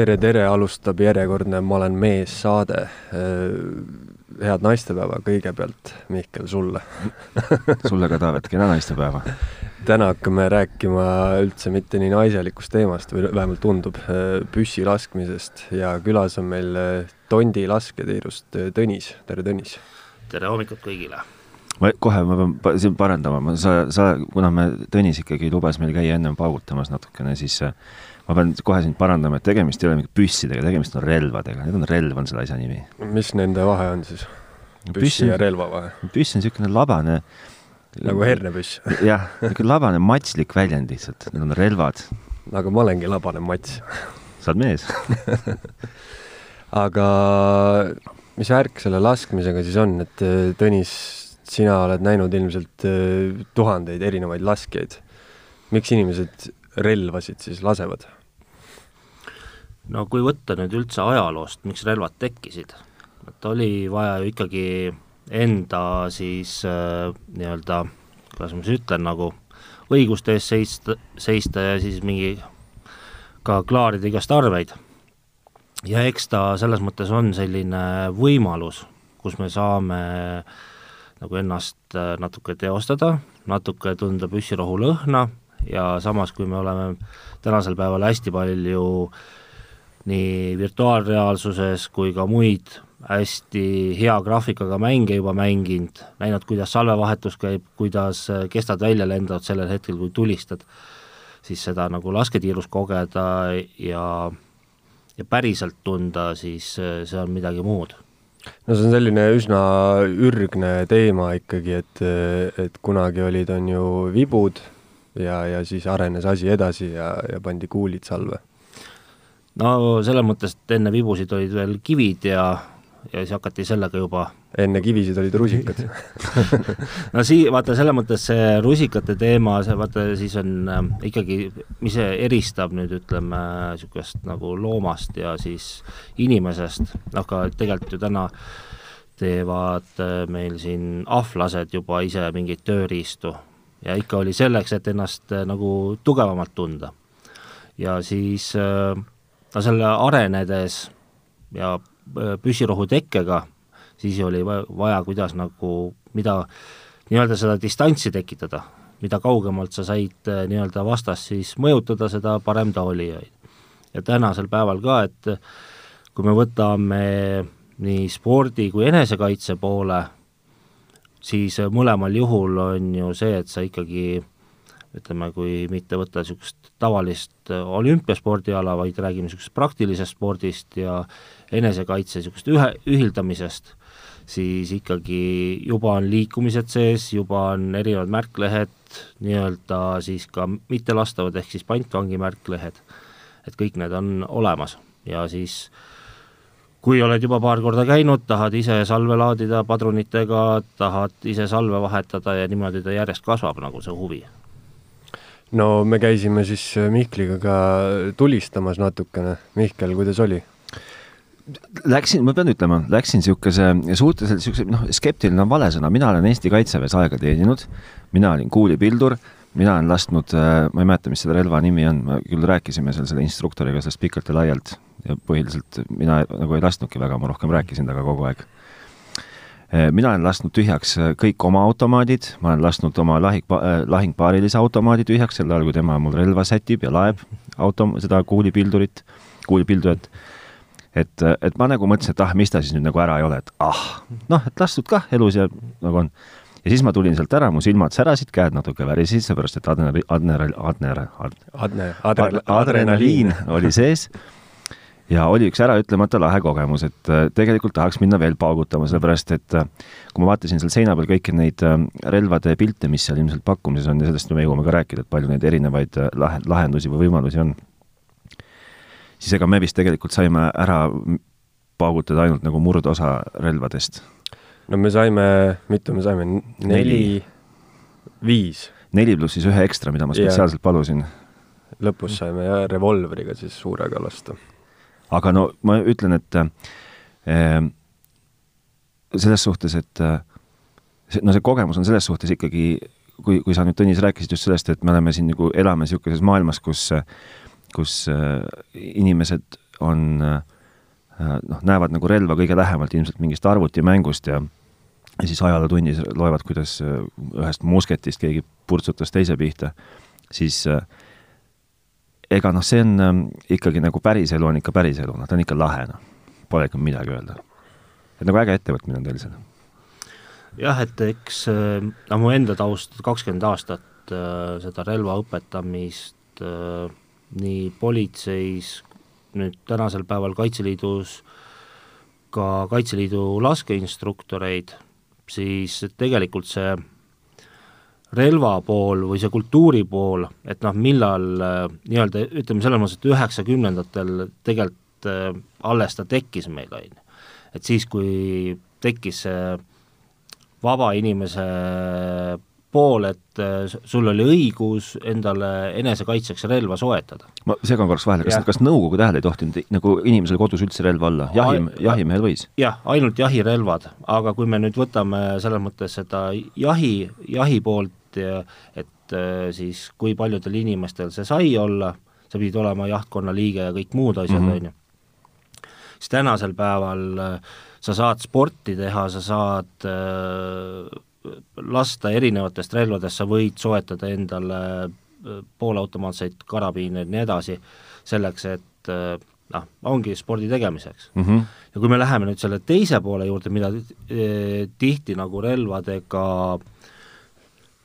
tere, tere, alustab järjekordne Ma olen mees saade. head naistepäeva kõigepealt, Mihkel, sulle sulle ka, Taavet, kena naistepäeva! täna hakkame rääkima üldse mitte nii naiselikust teemast või vähemalt tundub, püssi laskmisest ja külas on meil Tondi lasketiirust Tõnis, tere Tõnis! tere hommikut kõigile! ma kohe, ma pean siin parandama, ma, sa, sa, kuna me, Tõnis ikkagi lubas meil käia ennem paugutamas natukene, siis äh, ma pean kohe sind parandama, et tegemist ei ole mingite püssidega, tegemist on relvadega, need on relv, on selle asja nimi. mis nende vahe on siis? püssi ja relva vahe? püss on niisugune labane nagu hernepüss jah, niisugune labane matslik väljend lihtsalt, need on relvad. aga ma olengi labane mats sa oled mees aga mis värk selle laskmisega siis on, et äh, Tõnis, sina oled näinud ilmselt äh, tuhandeid erinevaid laskjaid. miks inimesed relvasid siis lasevad? No kui võtta nüüd üldse ajaloost, miks relvad tekkisid, et oli vaja ju ikkagi enda siis äh, nii-öelda, kuidas ma siis ütlen, nagu õiguste eest seista, seista ja siis mingi ka klaarida igast arveid. ja eks ta selles mõttes on selline võimalus, kus me saame nagu ennast äh, natuke teostada, natuke tunda püssirohu lõhna ja samas, kui me oleme tänasel päeval hästi palju nii virtuaalreaalsuses kui ka muid hästi hea graafikaga mänge juba mänginud, näinud, kuidas salvevahetus käib, kuidas kestad välja lendavad sellel hetkel, kui tulistad, siis seda nagu lasketiirus kogeda ja, ja päriselt tunda, siis see on midagi muud. No see on selline üsna ürgne teema ikkagi, et, et kunagi olid, on ju vibud ja, ja siis arenes asi edasi ja, ja pandi kuulid salve no selles mõttes, et enne vibusid olid veel kivid ja, ja siis hakati sellega juba enne kivisid olid rusikad. No sii-, vaata, selles mõttes see rusikate teema, see vaata, siis on äh, ikkagi, mis eristab nüüd ütleme, niisugust nagu loomast ja siis inimesest, noh ka tegelikult ju täna teevad äh, meil siin ahvlased juba ise mingeid tööriistu. Ja ikka oli selleks, et ennast äh, nagu tugevamalt tunda. ja siis äh, no selle arenedes ja äh, püssirohu tekkega, siis oli vaja, kuidas nagu, mida nii-öelda seda distantsi tekitada, mida kaugemalt sa said äh, nii-öelda vastast siis mõjutada, seda parem ta oli. ja tänasel päeval ka, et kui me võtame nii spordi kui enesekaitse poole, siis mõlemal juhul on ju see, et sa ikkagi ütleme, kui mitte võtta niisugust tavalist äh, olümpiaspordiala, vaid räägime niisugusest praktilisest spordist ja enesekaitse niisugust ühe, ühildamisest, siis ikkagi juba on liikumised sees, juba on erinevad märklehed, nii-öelda siis ka mittelastavad, ehk siis pantvangi märklehed, et kõik need on olemas. Ja siis kui oled juba paar korda käinud, tahad ise salve laadida padrunitega, tahad ise salve vahetada ja niimoodi ta järjest kasvab nagu see huvi no me käisime siis äh, Mihkliga ka tulistamas natukene. Mihkel, kuidas oli? Läksin, ma pean ütlema, läksin niisuguse suhteliselt niisuguse, noh, skeptiline on vale sõna, mina olen Eesti Kaitseväes aega teeninud, mina olin kuulipildur, mina olen lasknud, äh, ma ei mäleta, mis selle relva nimi on, me küll rääkisime seal selle instruktoriga sellest pikalt ja laialt. Ja põhiliselt mina nagu ei lasknudki väga, ma rohkem rääkisin temaga kogu aeg mina olen lasknud tühjaks eh, kõik oma automaadid, ma olen lasknud oma lahing, eh, lahingpaarilise automaadi tühjaks, sel ajal, kui tema mul relva sätib ja laeb auto, seda kuulipildurit, kuulipildurit. et, et ma nagu mõtlesin, et ah, mis ta siis nüüd nagu ära ei ole, et ah, noh, et lastud kah elus ja nagu on. ja siis ma tulin sealt ära, mu silmad särasid, käed natuke värisesid, seepärast et adrenaliin, adrenaliin, adrenaliin oli sees ja oli üks äraütlemata lahe kogemus, et äh, tegelikult tahaks minna veel paugutama, sellepärast et äh, kui ma vaatasin seal seina peal kõiki neid äh, relvade pilte, mis seal ilmselt pakkumises on ja sellest me jõuame ka rääkida, et palju neid erinevaid lahe, lahendusi või võimalusi on, siis ega me vist tegelikult saime ära paugutada ainult nagu murdosa relvadest. no me saime, mitu me saime, neli, viis? neli pluss siis ühe ekstra, mida ma spetsiaalselt palusin. lõpus saime jah, revolvriga siis suurega lasta aga no ma ütlen, et äh, selles suhtes, et äh, see, no see kogemus on selles suhtes ikkagi, kui, kui sa nüüd, Tõnis, rääkisid just sellest, et me oleme siin nagu, elame niisuguses maailmas, kus, kus äh, inimesed on äh, noh, näevad nagu relva kõige lähemalt ilmselt mingist arvutimängust ja ja siis ajalootunnis loevad, kuidas äh, ühest musketist keegi purtsutas teise pihta, siis äh, ega noh, see on äh, ikkagi nagu päriselu on ikka päriselu, noh, ta on ikka lahe, noh. Pole ikka midagi öelda. et nagu äge ettevõtmine on teil seal. jah, et eks no mu enda taust, kakskümmend aastat seda relva õpetamist nii politseis, nüüd tänasel päeval Kaitseliidus ka Kaitseliidu laskeinstruktoreid siis tegelikult see relva pool või see kultuuri pool, et noh, millal äh, nii-öelda ütleme selles mõttes, et üheksakümnendatel tegelikult äh, alles ta tekkis meil, on ju. et siis, kui tekkis see vaba inimese pool, et äh, sul oli õigus endale enesekaitseks relva soetada. ma segan korraks vahele, kas, kas Nõukogude ajal ei tohtinud nagu inimesel kodus üldse relva olla, jahi, jahimehel võis? jah, ainult jahirelvad, aga kui me nüüd võtame selles mõttes seda jahi, jahi poolt, et äh, siis kui paljudel inimestel see sai olla, sa pidid olema jahtkonna liige ja kõik muud asjad, mhm. on ju, siis tänasel päeval äh, sa saad sporti teha, sa saad äh, lasta erinevatest relvadest, sa võid soetada endale äh, poolautomaatseid karabiine ja nii edasi, selleks et äh, noh, ongi spordi tegemiseks mm. -hmm. ja kui me läheme nüüd selle teise poole juurde, mida tihti nagu relvadega eh,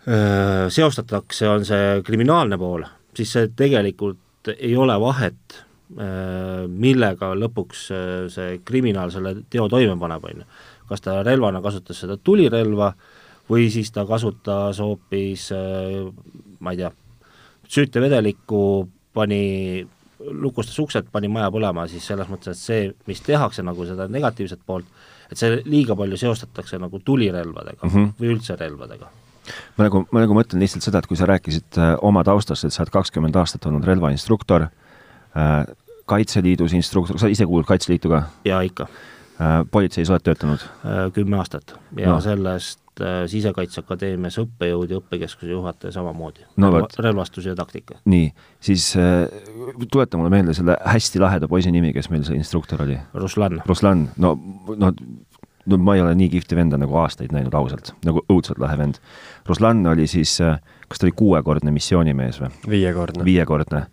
seostatakse, on see kriminaalne pool, siis see tegelikult ei ole vahet millega lõpuks see kriminaal selle teo toime paneb, on ju. kas ta relvana kasutas seda tulirelva või siis ta kasutas hoopis ma ei tea, süütevedelikku, pani, lukustas uksed, pani maja põlema, siis selles mõttes, et see, mis tehakse nagu seda negatiivset poolt, et see liiga palju seostatakse nagu tulirelvadega mm -hmm. või üldse relvadega ma nagu, ma nagu mõtlen lihtsalt seda, et kui sa rääkisid äh, oma taustast, et sa oled kakskümmend aastat olnud relvainstruktor äh,, Kaitseliidus instruktor, sa ise kuulud Kaitseliitu ka? jaa, ikka äh,. politseis oled töötanud? Kümme aastat ja no. sellest Sisekaitseakadeemias õppejõud ja õppekeskuse juhataja samamoodi no,. relvastus ja taktika. nii, siis tuleta mulle meelde selle hästi laheda poisi nimi, kes meil see instruktor oli? Ruslan. Ruslan, no, no no ma ei ole nii kihvti venda nagu aastaid näinud ausalt, nagu õudselt lahe vend. Ruslan oli siis, kas ta oli kuuekordne missioonimees või? viiekordne. viiekordne.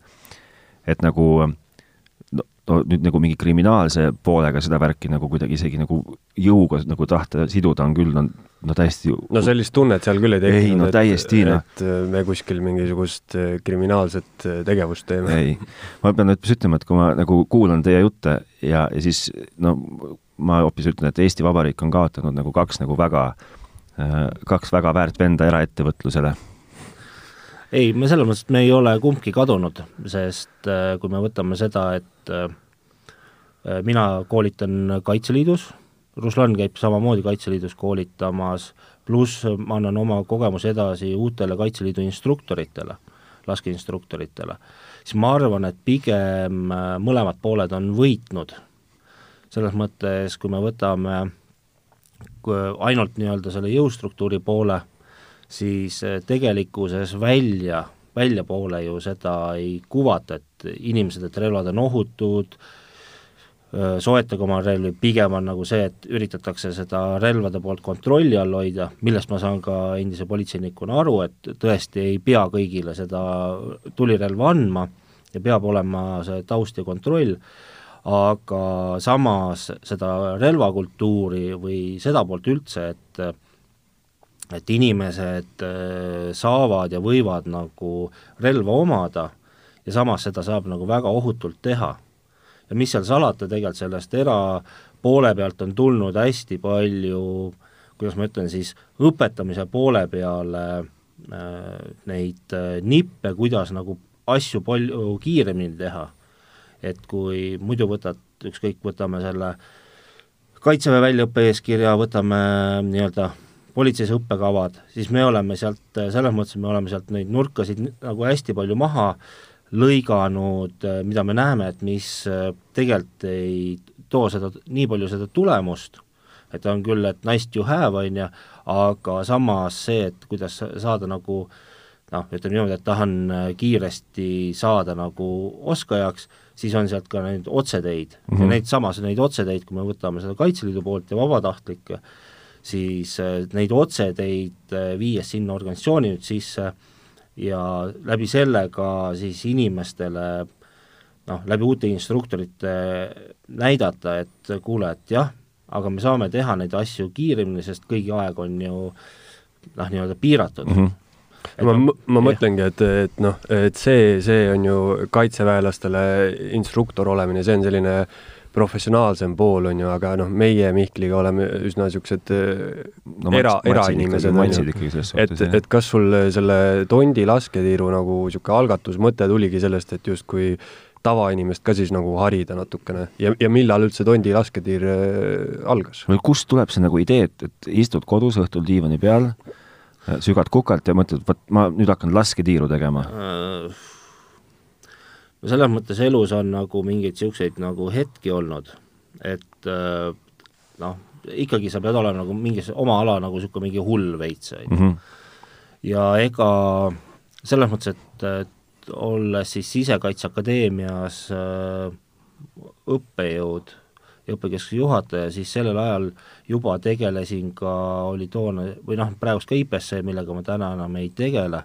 et nagu no, no nüüd nagu mingi kriminaalse poolega seda värki nagu kuidagi isegi nagu jõuga nagu tahta siduda on küll, no no täiesti no sellist tunnet seal küll ei tekkinud, ei no täiesti, noh. et me kuskil mingisugust äh, kriminaalset äh, tegevust teeme. ei, ma pean hoopis ütlema, et kui ma nagu kuulan teie jutte ja, ja siis no ma hoopis ütlen, et Eesti Vabariik on kaotanud nagu kaks nagu väga, äh, kaks väga väärt venda eraettevõtlusele ei, me selles mõttes, et me ei ole kumbki kadunud, sest kui me võtame seda, et mina koolitan Kaitseliidus Ruslan käib samamoodi Kaitseliidus koolitamas, pluss ma annan oma kogemuse edasi uutele Kaitseliidu instruktoritele, laskeinstruktoritele, siis ma arvan, et pigem äh, mõlemad pooled on võitnud. Selles mõttes, kui me võtame ainult nii-öelda selle jõustruktuuri poole, siis äh, tegelikkuses välja, väljapoole ju seda ei kuvata, et inimesed, et relvad on ohutud, soetage oma relvi, pigem on nagu see, et üritatakse seda relvade poolt kontrolli all hoida, millest ma saan ka endise politseinikuna aru, et tõesti ei pea kõigile seda tulirelva andma ja peab olema see taust ja kontroll, aga samas seda relvakultuuri või seda poolt üldse, et et inimesed saavad ja võivad nagu relva omada ja samas seda saab nagu väga ohutult teha ja mis seal salata, tegelikult sellest erapoole pealt on tulnud hästi palju, kuidas ma ütlen siis, õpetamise poole peale äh, neid äh, nippe, kuidas nagu asju palju kiiremini teha. Et kui muidu võtad, ükskõik, võtame selle kaitseväe väljaõppe eeskirja, võtame nii-öelda politseis õppekavad, siis me oleme sealt, selles mõttes me oleme sealt neid nurkasid nagu hästi palju maha lõiganud, mida me näeme, et mis tegelikult ei too seda, nii palju seda tulemust, et on küll, et nice to have, on ju, aga samas see, et kuidas saada nagu noh, ütleme niimoodi, et tahan kiiresti saada nagu oskajaks, siis on sealt ka neid otseteid mm Mhm. -hmm. ja neid samas, neid otseteid, kui me võtame seda Kaitseliidu poolt ja vabatahtlikke, siis äh, neid otseteid äh, viies sinna organisatsiooni nüüd sisse ja läbi selle ka siis inimestele noh, läbi uute instruktorite näidata, et kuule, et jah, aga me saame teha neid asju kiiremini, sest kõigi aeg on ju noh, nii-öelda piiratud mm. -hmm. Ma, ma mõtlengi, et, et noh, et see, see on ju kaitseväelastele instruktor olemine, see on selline professionaalsem pool, on ju, aga noh, meie Mihkliga oleme üsna niisugused no, era, erainimesed, on ju. et, et kas sul selle Tondi lasketiiru nagu niisugune algatusmõte tuligi sellest, et justkui tavainimest ka siis nagu harida natukene ja, ja millal üldse Tondi lasketiir äh, algas? või kust tuleb see nagu idee, et, et istud kodus õhtul diivani peal, sügad kukalt ja mõtled, vot ma nüüd hakkan lasketiiru tegema? no selles mõttes elus on nagu mingeid niisuguseid nagu hetki olnud, et noh, ikkagi sa pead olema nagu mingis oma ala nagu niisugune mingi hull veits, on ju. ja ega selles mõttes, et, et olles siis Sisekaitseakadeemias äh, õppejõud ja õppekeskuse juhataja, siis sellel ajal juba tegelesin ka, oli toona, või noh, praegust ka IPSC, millega ma täna enam ei tegele,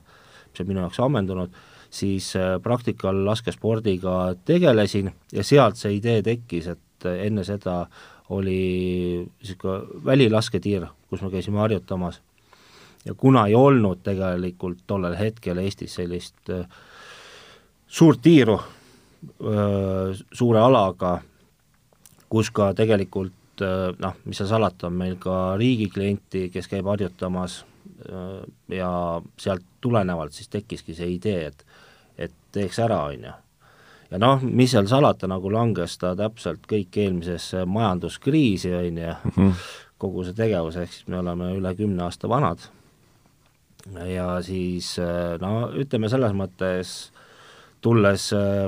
mis on minu jaoks ammendunud, siis praktikal laskespordiga tegelesin ja sealt see idee tekkis, et enne seda oli niisugune välilasketiir, kus me käisime harjutamas. ja kuna ei olnud tegelikult tollel hetkel Eestis sellist äh, suurt tiiru äh, suure alaga, kus ka tegelikult noh, mis seal salata, on meil ka riigi klienti, kes käib harjutamas ja sealt tulenevalt siis tekkiski see idee, et et teeks ära, on ju. ja noh, mis seal salata, nagu langes ta täpselt kõik eelmisesse majanduskriisi, on ju, kogu see tegevus, ehk siis me oleme üle kümne aasta vanad, ja siis no ütleme selles mõttes, tulles äh,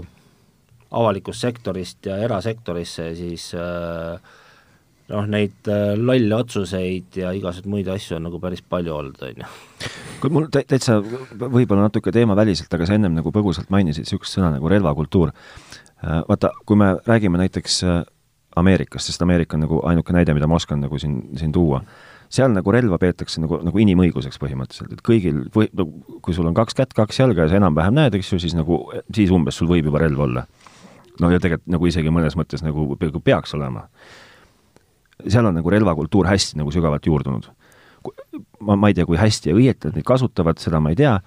avalikust sektorist ja erasektorisse, siis noh, neid lolle otsuseid ja igasuguseid muid asju on nagu päris palju olnud, on ju. kui mul täitsa võib-olla natuke teemaväliselt, aga sa ennem nagu põgusalt mainisid niisugust sõna nagu relvakultuur. vaata, kui me räägime näiteks Ameerikast, sest Ameerika on nagu ainuke näide, mida ma oskan nagu siin, siin tuua, seal nagu relva peetakse nagu, nagu inimõiguseks põhimõtteliselt, et kõigil või no kui sul on kaks kätt, kaks jalga ja sa enam-vähem näed, eks ju, siis nagu, siis umbes sul võib juba relv olla no ja tegelikult nagu isegi mõnes mõttes nagu peaks olema. seal on nagu relvakultuur hästi nagu sügavalt juurdunud. ma, ma ei tea, kui hästi ja õieti nad neid kasutavad, seda ma ei tea,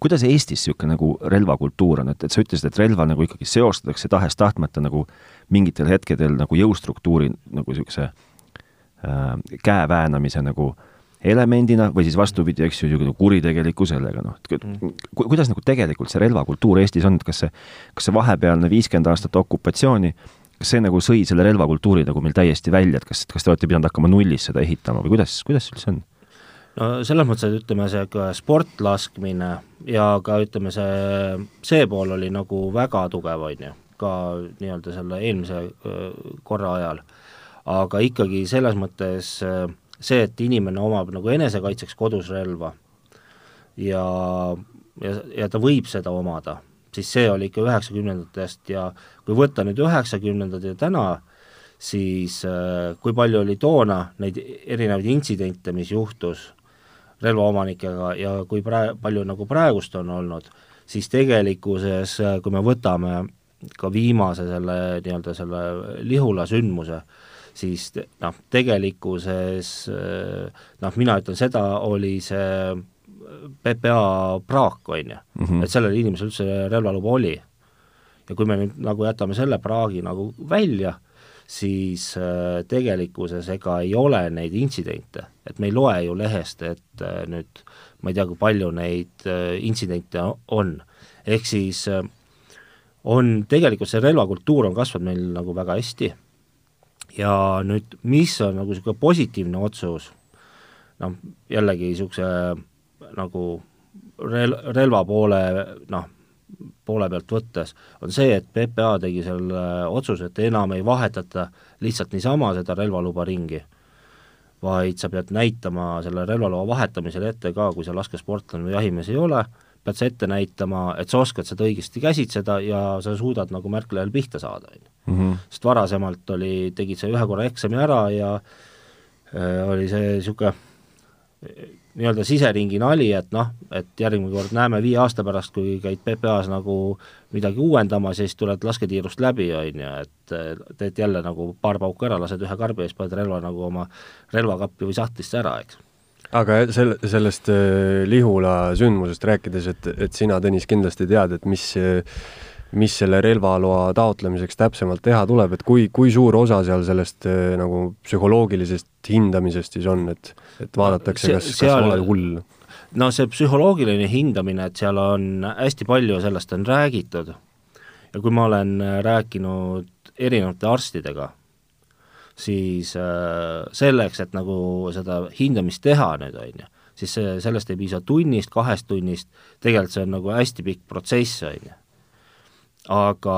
kuidas Eestis niisugune nagu relvakultuur on, et, et sa ütlesid, et relva nagu ikkagi seostatakse tahes-tahtmata nagu mingitel hetkedel nagu jõustruktuuri nagu niisuguse äh, käe väänamise nagu elemendina või siis vastupidi, eks ju, kuritegeliku sellega, noh, et mm. ku, kuidas nagu tegelikult see relvakultuur Eestis on, et kas see, kas see vahepealne viiskümmend aastat okupatsiooni, kas see nagu sõi selle relvakultuuri nagu meil täiesti välja, et kas, kas te olete pidanud hakkama nullist seda ehitama või kuidas, kuidas üldse on? no selles mõttes, et ütleme, see sportlaskmine ja ka ütleme, see, see pool oli nagu väga tugev, on ju, ka nii-öelda selle eelmise korra ajal. aga ikkagi selles mõttes see, et inimene omab nagu enesekaitseks kodus relva ja, ja, ja ta võib seda omada, siis see oli ikka üheksakümnendatest ja kui võtta nüüd üheksakümnendad ja täna, siis kui palju oli toona neid erinevaid intsidente, mis juhtus relvaomanikega ja kui prae-, palju nagu praegust on olnud, siis tegelikkuses, kui me võtame ka viimase selle nii-öelda selle Lihula sündmuse, siis noh, tegelikkuses noh, mina ütlen seda, oli see PPA praak, on ju, et sellel inimesel üldse relvaluba oli. ja kui me nüüd nagu jätame selle praagi nagu välja, siis äh, tegelikkuses ega ei ole neid intsidente, et me ei loe ju lehest, et äh, nüüd ma ei tea, kui palju neid äh, intsidente on, ehk siis äh, on tegelikult see relvakultuur on kasvanud meil nagu väga hästi ja nüüd, mis on nagu niisugune positiivne otsus, noh, jällegi niisuguse nagu rel-, relva poole noh, poole pealt võttes, on see, et PPA tegi selle otsuse, et enam ei vahetata lihtsalt niisama seda relvaluba ringi, vaid sa pead näitama selle relvaloa vahetamisel ette ka, kui sa laskesportlane või jahimees ei ole, pead sa ette näitama, et sa oskad seda õigesti käsitseda ja sa suudad nagu märklejal pihta saada, on ju. Mhm. sest varasemalt oli, tegid sa ühe korra eksami ära ja äh, oli see niisugune nii-öelda siseringi nali, et noh, et järgmine kord näeme viie aasta pärast, kui käid PPA-s nagu midagi uuendamas ja siis tuled lasketiirust läbi, on ju, et eh, teed jälle nagu paar pauku ära, lased ühe karbi ja siis paned relva nagu oma relvakappi või sahtlisse ära, eks. Aga selle, sellest äh, Lihula sündmusest rääkides, et, et sina, Tõnis, kindlasti tead, et mis mis selle relvaloa taotlemiseks täpsemalt teha tuleb, et kui, kui suur osa seal sellest äh, nagu psühholoogilisest hindamisest siis on, et, et vaadatakse, kas, kas oled hull? no see psühholoogiline hindamine, et seal on hästi palju sellest on räägitud ja kui ma olen äh, rääkinud erinevate arstidega, siis äh, selleks, et nagu seda hindamist teha nüüd, on ju, siis see, sellest ei piisa tunnist, kahest tunnist, tegelikult see on nagu hästi pikk protsess, on ju. aga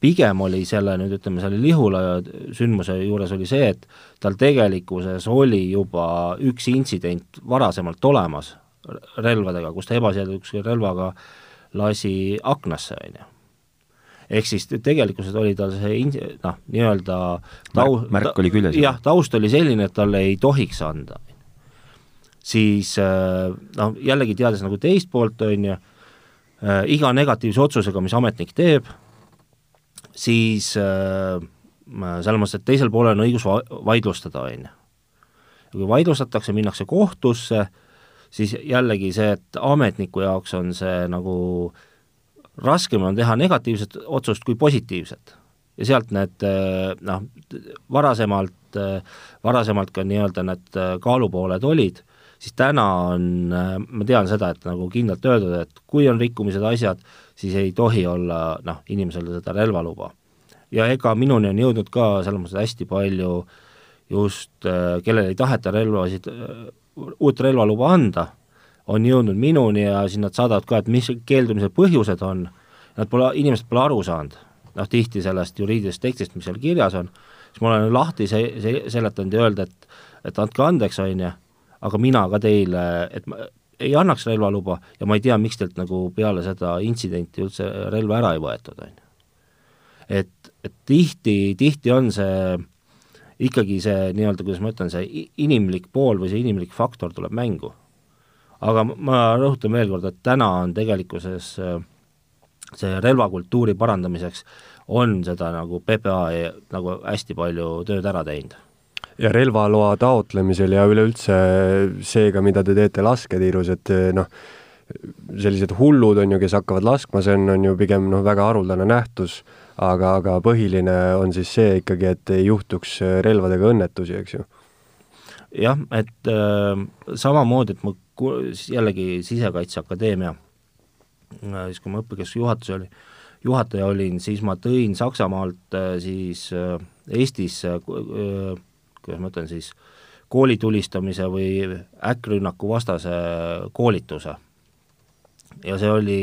pigem oli selle nüüd ütleme, selle Lihula sündmuse juures oli see, et tal tegelikkuses oli juba üks intsident varasemalt olemas relvadega, kus ta ebaseadusliku relvaga lasi aknasse, on ju. Ehk siis tegelikkuses oli tal see noh, nii-öelda tau-, Märk- oli küljes jah, taust oli selline, et talle ei tohiks anda. siis äh, noh, jällegi teades nagu teist poolt, on ju, äh, iga negatiivse otsusega, mis ametnik teeb, siis äh, selles mõttes, et teisel poolel on õigus va-, vaidlustada, on ju. kui vaidlustatakse, minnakse kohtusse, siis jällegi see, et ametniku jaoks on see nagu raskem on teha negatiivset otsust kui positiivset. ja sealt need äh, noh, varasemalt, varasemalt ka nii-öelda need äh, kaalupooled olid, siis täna on, ma tean seda, et nagu kindlalt öeldud, et kui on rikkumised, asjad, siis ei tohi olla noh, inimesel seda relvaluba. ja ega minuni on jõudnud ka selles mõttes hästi palju just, kellel ei taheta relvasid, uut relvaluba anda, on jõudnud minuni ja siis nad saadavad ka, et mis keeldumise põhjused on, nad pole, inimesed pole aru saanud, noh tihti sellest juriidilisest tekstist, mis seal kirjas on, siis ma olen lahti se-, se-, seletanud ja öelda, et et andke andeks, on ju, aga mina ka teile, et ma ei annaks relvaluba ja ma ei tea, miks teilt nagu peale seda intsidenti üldse relva ära ei võetud, on ju. et, et tihti, tihti on see ikkagi see nii-öelda, kuidas ma ütlen, see inimlik pool või see inimlik faktor tuleb mängu. Aga ma- rõhutan veel kord, et täna on tegelikkuses äh, see relvakultuuri parandamiseks on seda nagu PPA nagu hästi palju tööd ära teinud ja relvaloa taotlemisel ja üleüldse seega, mida te teete lasketiirus, et noh, sellised hullud on ju, kes hakkavad laskma, see on, on ju pigem noh, väga haruldane nähtus, aga, aga põhiline on siis see ikkagi, et ei juhtuks relvadega õnnetusi, eks ju. jah, et äh, samamoodi, et ma jällegi Sisekaitseakadeemia äh, siis kui ma õppekeskuse juhatus oli, juhataja olin, siis ma tõin Saksamaalt äh, siis äh, Eestisse kuidas ma ütlen siis, koolitulistamise või äkkrünnaku vastase koolituse. ja see oli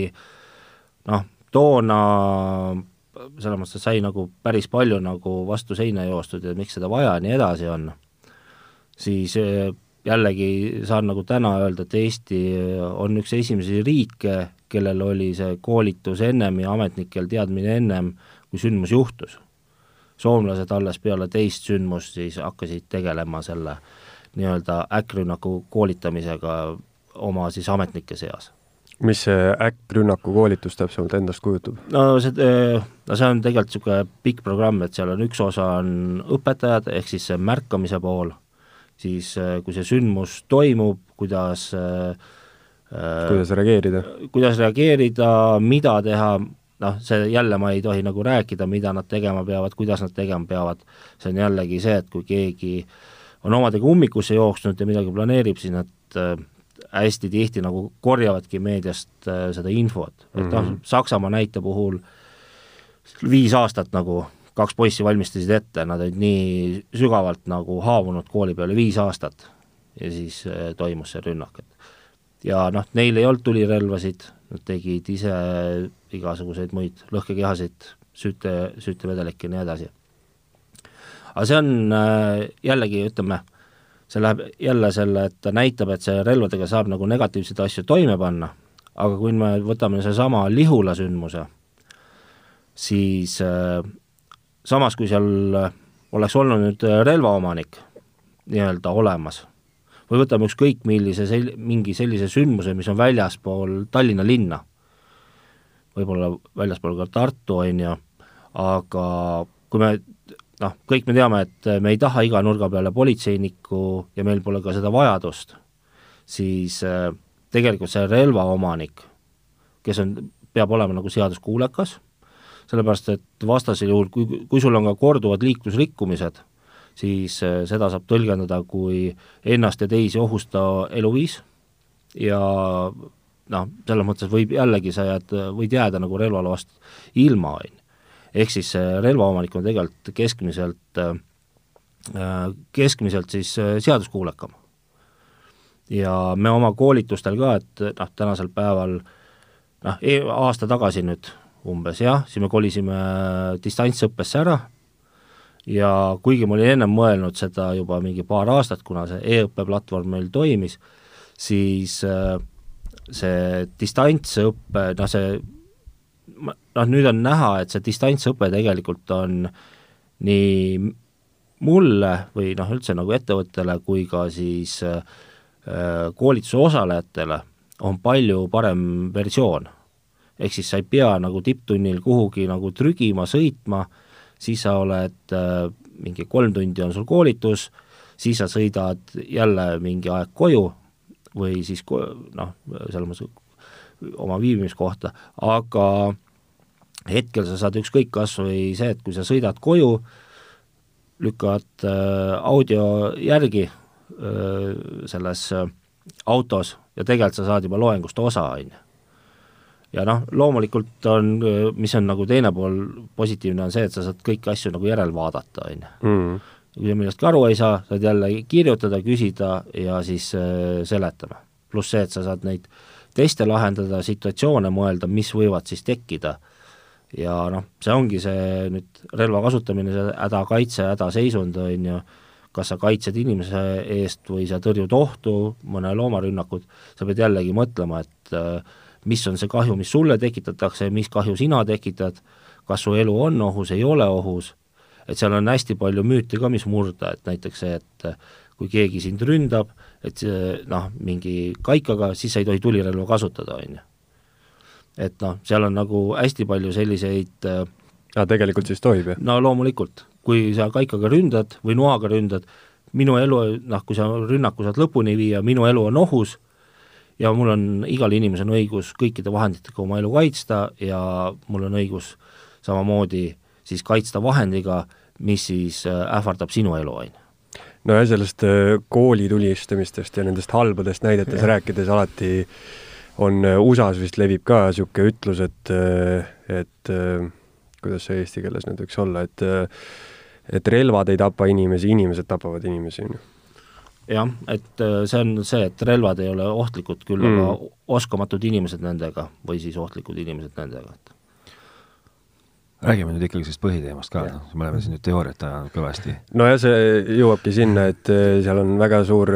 noh, toona selles mõttes, sai nagu päris palju nagu vastu seina joostud ja miks seda vaja ja nii edasi on, siis jällegi saan nagu täna öelda, et Eesti on üks esimesi riike, kellel oli see koolitus ennem ja ametnikel teadmine ennem, kui sündmus juhtus. soomlased alles peale teist sündmust siis hakkasid tegelema selle nii-öelda äkkrünnaku koolitamisega oma siis ametnike seas mis see äkkrünnaku koolitus täpsemalt endast kujutab? no see, no see on tegelikult niisugune pikk programm, et seal on üks osa on õpetajad, ehk siis see märkamise pool, siis eh, kui see sündmus toimub, kuidas kuidas reageerida? kuidas reageerida, mida teha, noh, see jälle ma ei tohi nagu rääkida, mida nad tegema peavad, kuidas nad tegema peavad, see on jällegi see, et kui keegi on omadega ummikusse jooksnud ja midagi planeerib, siis nad äh, hästi tihti nagu korjavadki meediast äh, seda infot, et noh mm -hmm., Saksamaa näite puhul viis aastat nagu kaks poissi valmistasid ette, nad olid nii sügavalt nagu haavunud kooli peale viis aastat ja siis äh, toimus see rünnak, et ja noh, neil ei olnud tulirelvasid, nad tegid ise igasuguseid muid lõhkekehasid, süüte, süütevedelikke ja nii edasi. aga see on äh, jällegi, ütleme, see läheb jälle selle, et ta näitab, et see relvadega saab nagu negatiivseid asju toime panna, aga kui me võtame seesama Lihula sündmuse, siis äh, samas, kui seal oleks olnud nüüd relvaomanik nii-öelda olemas, või võtame ükskõik millise sel-, mingi sellise sündmuse, mis on väljaspool Tallinna linna, võib-olla väljaspool ka Tartu, on ju, aga kui me noh, kõik me teame, et me ei taha iga nurga peale politseinikku ja meil pole ka seda vajadust, siis äh, tegelikult see relvaomanik, kes on, peab olema nagu seaduskuulekas, sellepärast et vastasel juhul, kui, kui sul on ka korduvad liiklusrikkumised, siis äh, seda saab tõlgendada kui ennast ja teisi ohustav eluviis ja noh, selles mõttes võib jällegi, sa jääd, võid jääda nagu relvaloast ilma, on ju. ehk siis see relvaomanik on tegelikult keskmiselt, äh, keskmiselt siis äh, seaduskuulekam. ja me oma koolitustel ka, et noh, tänasel päeval noh, e-, aasta tagasi nüüd umbes jah, siis me kolisime distantsõppesse ära ja kuigi ma olin ennem mõelnud seda juba mingi paar aastat, kuna see e-õppe platvorm meil toimis, siis äh, see distantsõpe, noh see, noh nüüd on näha, et see distantsõpe tegelikult on nii mulle või noh, üldse nagu ettevõttele kui ka siis äh, koolituse osalejatele on palju parem versioon. Ehk siis sa ei pea nagu tipptunnil kuhugi nagu trügima, sõitma, siis sa oled äh, mingi kolm tundi on sul koolitus, siis sa sõidad jälle mingi aeg koju või siis noh, selles mõttes oma viibimiskohta, aga hetkel sa saad ükskõik, kas või see, et kui sa sõidad koju, lükkad äh, audio järgi äh, selles äh, autos ja tegelikult sa saad juba loengust osa, on ju ja noh, loomulikult on, mis on nagu teine pool positiivne, on see, et sa saad kõiki asju nagu järelvaadata, on ju. Mm. kui sa millestki aru ei saa, saad jälle kirjutada, küsida ja siis äh, seletame. pluss see, et sa saad neid teste lahendada, situatsioone mõelda, mis võivad siis tekkida. ja noh, see ongi see nüüd relva kasutamine, see hädakaitse, hädaseisund, on ju, kas sa kaitsed inimese eest või sa tõrjud ohtu, mõne loomarünnakut, sa pead jällegi mõtlema, et äh, mis on see kahju, mis sulle tekitatakse, mis kahju sina tekitad, kas su elu on ohus, ei ole ohus, et seal on hästi palju müüte ka, mis murda, et näiteks see, et kui keegi sind ründab, et noh, mingi kaikaga, siis sa ei tohi tulirelva kasutada, on ju. et noh, seal on nagu hästi palju selliseid äh, tegelikult siis tohib, jah? no loomulikult, kui sa kaikaga ründad või noaga ründad, minu elu, noh, kui sa rünnaku saad lõpuni viia, minu elu on ohus, ja mul on, igal inimesel on õigus kõikide vahenditega oma elu kaitsta ja mul on õigus samamoodi siis kaitsta vahendiga, mis siis äh, ähvardab sinu elu, on ju nojah, sellest äh, kooli tulistamistest ja nendest halbadest näidetest ja. rääkides alati on äh, USA-s vist levib ka niisugune ütlus, et, et kuidas see eesti keeles nüüd võiks olla, et et relvad ei tapa inimesi, inimesed tapavad inimesi, on ju jah, et äh, see on see, et relvad ei ole ohtlikud, küll mm. aga oskamatud inimesed nendega või siis ohtlikud inimesed nendega, et räägime nüüd ikkagi sellest põhiteemast ka, noh, me oleme siin nüüd teooriat ajanud kõvasti. nojah, see jõuabki sinna, et äh, seal on väga suur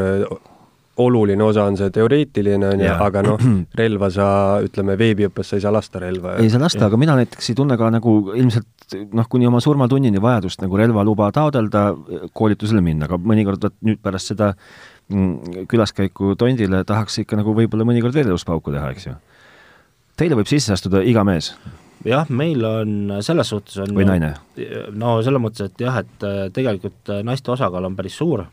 oluline osa on see teoreetiline, on ju, aga noh, relva sa, ütleme, veebiõppes sa ei saa lasta relva. ei saa lasta, aga mina näiteks ei tunne ka nagu ilmselt noh, kuni oma surmatunnini vajadust nagu relvaluba taodelda, koolitusele minna, aga mõnikord vot nüüd pärast seda mm, külaskäiku Tondile tahaks ikka nagu võib-olla mõnikord veel elus pauku teha, eks ju. Teile võib sisse astuda iga mees? jah, meil on selles suhtes on või naine? no selles mõttes, et jah, et tegelikult naiste osakaal on päris suur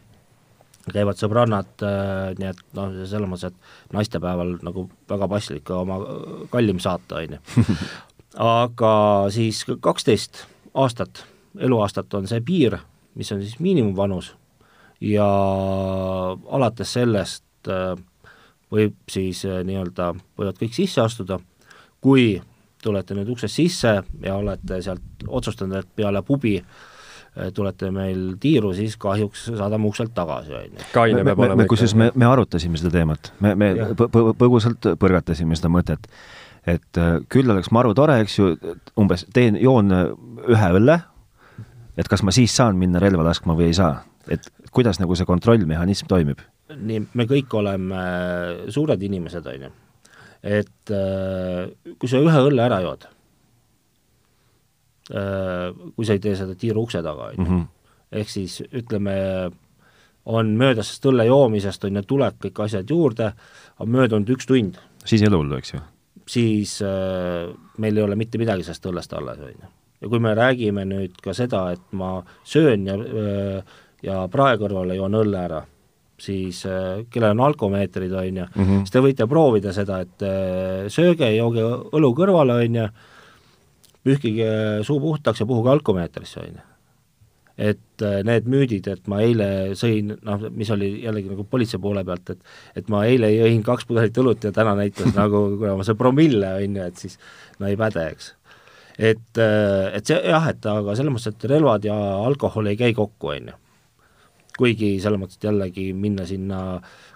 käivad sõbrannad, äh, nii et noh, selles mõttes, et naistepäeval nagu väga paslik oma kallim saata, on ju. aga siis kaksteist aastat, eluaastat on see piir, mis on siis miinimumvanus ja alates sellest äh, võib siis äh, nii-öelda, võivad kõik sisse astuda, kui tulete nüüd uksest sisse ja olete sealt otsustanud, et peale pubi äh, Äh, tulete meil tiiru, siis kahjuks saadame ukselt tagasi, on ju. kaine peab olema ikka. kusjuures me, me arutasime seda teemat, me, me põgusalt põrgatasime seda mõtet, et äh, küll oleks maru tore, eks ju, umbes teen, joon äh, ühe õlle, et kas ma siis saan minna relva laskma või ei saa, et kuidas nagu see kontrollmehhanism toimib? nii, me kõik oleme suured inimesed, on ju et äh, kui sa ühe õlle ära jood, kui sa ei tee seda tiiru ukse taga, on ju, Mhm. ehk siis ütleme, on möödas sellest õlle joomisest, on ju, tuleb kõik asjad juurde, on möödunud üks tund, siis hullu, eks ju. siis äh, meil ei ole mitte midagi sellest õllest alles, on ju. ja kui me räägime nüüd ka seda, et ma söön ja äh, ja prae kõrvale joon õlle ära, siis äh, kellel on alkomeetrid, on ju, Mhm. siis te võite proovida seda, et äh, sööge, jooge õlu kõrvale, on ju, pühkige suu puhtaks ja puhuge alkomeetrisse, on ju. et äh, need müüdid, et ma eile sõin, noh, mis oli jällegi nagu politsei poole pealt, et et ma eile jõin kaks pudelit õlut ja täna näitas nagu, kuna see promille, on ju, et siis no ei päde, eks. et, äh, et see jah, et aga selles mõttes, et relvad ja alkohol ei käi kokku, on ju kuigi selles mõttes, et jällegi minna sinna,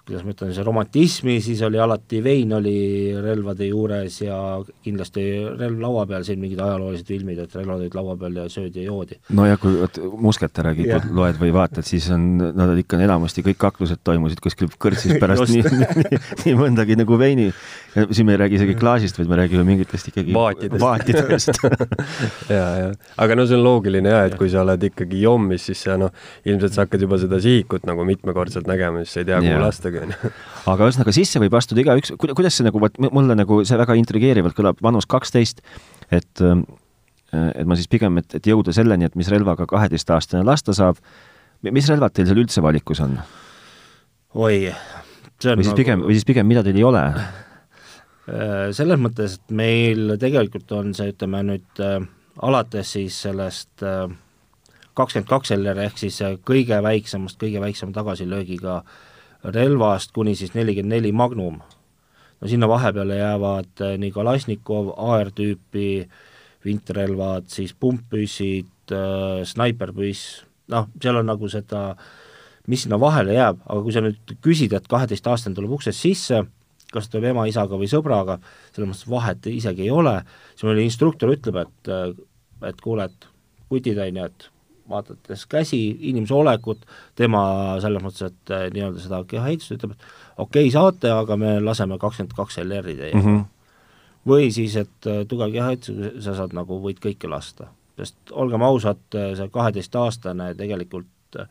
kuidas ma ütlen, see romantismi, siis oli alati vein oli relvade juures ja kindlasti relv laua peal, siin mingid ajaloolised filmid, et relvad olid laua peal ja söödi ja joodi. no ja kui vot Musketäre Jah. kipud loed või vaatad, siis on, nad ikka enamasti kõik kaklused toimusid kuskil kõrtsis pärast Just. nii, nii, nii mõndagi nagu veini. Siin me ei räägi isegi klaasist, vaid me räägime mingitest ikkagi Vaatidest. vaatidest. ja, ja, aga no see on loogiline ja, et kui sa oled ikkagi jommis, siis sa noh, ilmselt sa hakkad juba seda sihikut nagu mitmekordselt nägema, siis sa ei tea, kuhu lastagi, on ju. aga ühesõnaga sisse võib astuda igaüks, kuidas see nagu, vot mulle nagu see väga intrigeerivalt kõlab, vanus kaksteist, et ähm, et ma siis pigem, et, et jõuda selleni, et mis relvaga kaheteistaastane lasta saab, mis relvad teil seal üldse valikus on? oi, see on või siis pigem, või siis pigem, mida teil ei ole? Äh, selles mõttes, et meil tegelikult on see, ütleme nüüd äh, alates siis sellest kakskümmend kaks LR ehk siis äh, kõige väiksemast, kõige väiksema tagasilöögiga relvast kuni siis nelikümmend neli Magnum. no sinna vahepeale jäävad äh, nii Kalašnikov, AR-tüüpi vintrelvad, siis pumppüssid äh,, snaiperpüss, noh, seal on nagu seda, mis sinna vahele jääb, aga kui sa nüüd küsid, et kaheteistaastane tuleb uksest sisse, kas ta tuleb ema-isaga või sõbraga, selles mõttes vahet isegi ei ole, siis meil instruktor ütleb, et et kuule, et kutid, on ju, et vaadates käsi, inimese olekut, tema selles mõttes, et eh, nii-öelda seda kehaehitust ütleb, et okei okay, saate, aga me laseme kakskümmend kaks LR-i teie mm. Mm -hmm. või siis, et eh, tugev kehaehitus, sa saad nagu, võid kõike lasta. sest olgem ausad, see kaheteistaastane tegelikult eh,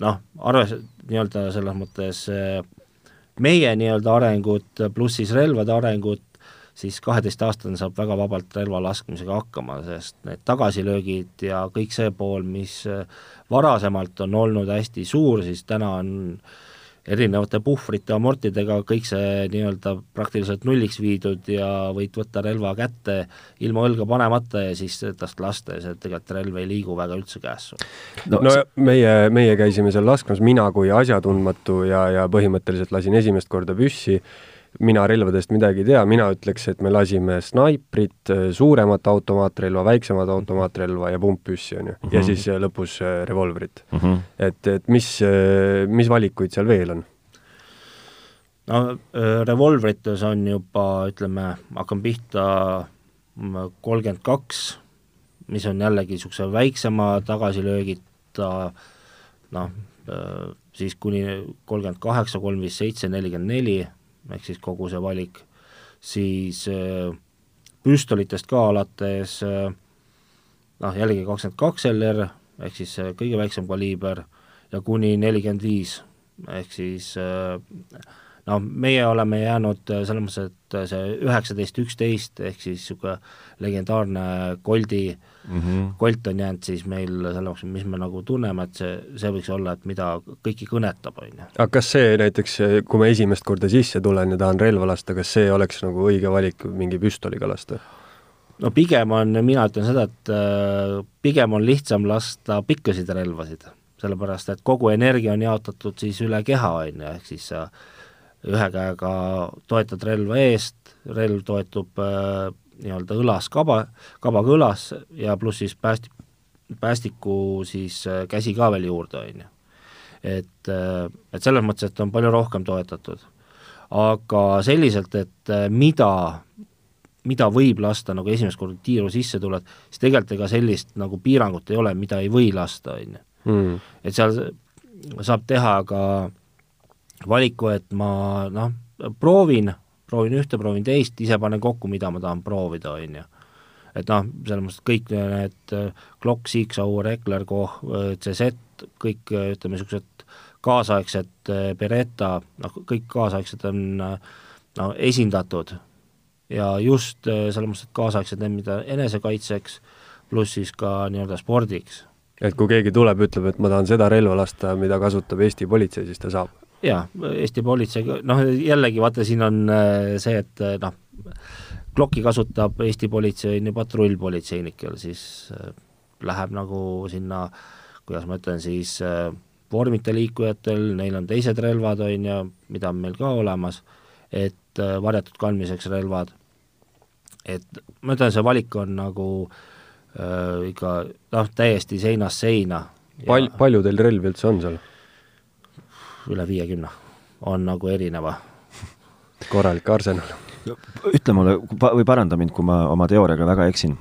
noh, arves, nii-öelda selles mõttes eh, meie nii-öelda arengut pluss siis relvade arengut, siis kaheteistaastane saab väga vabalt relva laskmisega hakkama, sest need tagasilöögid ja kõik see pool, mis varasemalt on olnud hästi suur, siis täna on erinevate puhvrite, amortidega kõik see nii-öelda praktiliselt nulliks viidud ja võid võtta relva kätte ilma õlga panemata ja siis tast lasta ja see tegelikult relv ei liigu väga üldse käes sul. no, no meie, meie käisime seal laskmas, mina kui asjatundmatu ja, ja põhimõtteliselt lasin esimest korda püssi, mina relvadest midagi ei tea, mina ütleks, et me lasime snaiprit, suuremat automaatrelva, väiksemat automaatrelva ja pumppüssi, on ju, ja Mhm. siis äh, lõpus äh, revolvrit. Mm -hmm. et, et mis, mis valikuid seal veel on? no äh, revolvrites on juba, ütleme, hakkan pihta kolmkümmend kaks, mis on jällegi niisuguse väiksema tagasilöögita noh, siis kuni kolmkümmend kaheksa, kolm viis seitse, nelikümmend neli, ehk siis kogu see valik, siis äh, püstolitest ka alates äh, noh, jällegi kakskümmend kaks LR, ehk siis äh, kõige väiksem kaliiber, ja kuni nelikümmend viis, ehk siis äh, no meie oleme jäänud äh, selles mõttes, et äh, see üheksateist, üksteist ehk siis niisugune legendaarne Goldi Mm -hmm. Colt on jäänud siis meil selle jaoks, mis me nagu tunneme, et see, see võiks olla, et mida kõiki kõnetab, on ju. aga kas see näiteks, kui ma esimest korda sisse tulen ja tahan relva lasta, kas see oleks nagu õige valik mingi püstoliga lasta? no pigem on, mina ütlen seda, et äh, pigem on lihtsam lasta pikkasid relvasid, sellepärast et kogu energia on jaotatud siis üle keha, on ju, ehk siis sa ühe käega toetad relva eest, relv toetub äh, nii-öelda õlas kaba, kabaga õlas ja pluss siis pääst-, päästiku siis äh, käsi ka veel juurde, on ju. et, äh, et selles mõttes, et on palju rohkem toetatud. aga selliselt, et äh, mida mida võib lasta, nagu esimest korda tiiru sisse tuled, siis tegelikult ega sellist nagu piirangut ei ole, mida ei või lasta, on ju. Mm. et seal saab teha ka valiku, et ma noh, proovin, proovin ühte, proovin teist, ise panen kokku, mida ma tahan proovida, on ju. et noh, selles mõttes, kõik need äh, Glock, Siegsauer, Eckler, Koch, CZ, kõik ütleme, niisugused kaasaegsed Beretta, noh, kõik kaasaegsed on no esindatud ja just selles mõttes, et kaasaegsed need, mida enesekaitseks, pluss siis ka nii-öelda spordiks et kui keegi tuleb, ütleb, et ma tahan seda relva lasta, mida kasutab Eesti politsei, siis ta saab? Jaa, Eesti politsei, noh jällegi vaata, siin on äh, see, et äh, noh, Glocki kasutab Eesti politsei on ju patrullpolitseinikel, siis äh, läheb nagu sinna, kuidas ma ütlen siis vormita liikujatel, neil on teised relvad, on ju, mida on meil ka olemas, et varjatud kandmiseks relvad, et ma ütlen, see valik on nagu äh, ikka noh, täiesti seinast seina. Pal-, palju teil relvi üldse on seal? Üle viiekümne, on nagu erineva. korralik arsenal. ütle mulle või paranda mind, kui ma oma teooriaga väga eksin.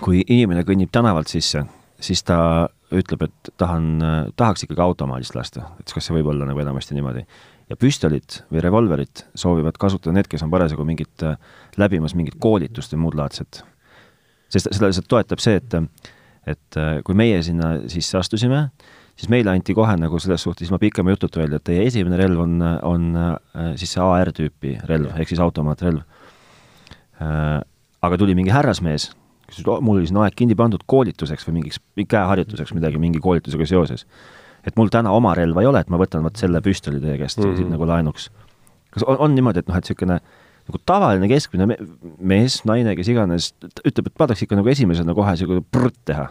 kui inimene kõnnib tänavalt sisse, siis ta ütleb, et tahan, tahaks ikkagi automaadist lasta, et kas see võib olla nagu enamasti niimoodi. ja püstolit või revolverit soovivad kasutada need, kes on parasjagu mingit, läbimas mingit koolitust või muud laadset sest seda lihtsalt toetab see, et et kui meie sinna sisse astusime, siis meile anti kohe nagu selles suhtes ilma pikema jututa öelda, et teie esimene relv on, on äh, siis see AR-tüüpi relv, ehk siis automaatrelv. Äh, aga tuli mingi härrasmees, kes ütles, mul oli siin aeg kinni pandud koolituseks või mingiks käeharjutuseks midagi mingi koolitusega seoses. et mul täna oma relva ei ole, et ma võtan vot selle püstoli teie käest mm -hmm. nagu laenuks. kas on, on niimoodi, et noh, et niisugune nagu tavaline keskmine me mees, naine, kes iganes, ütleb, et ma tahaks ikka nagu esimesena kohe niisugune prrt teha.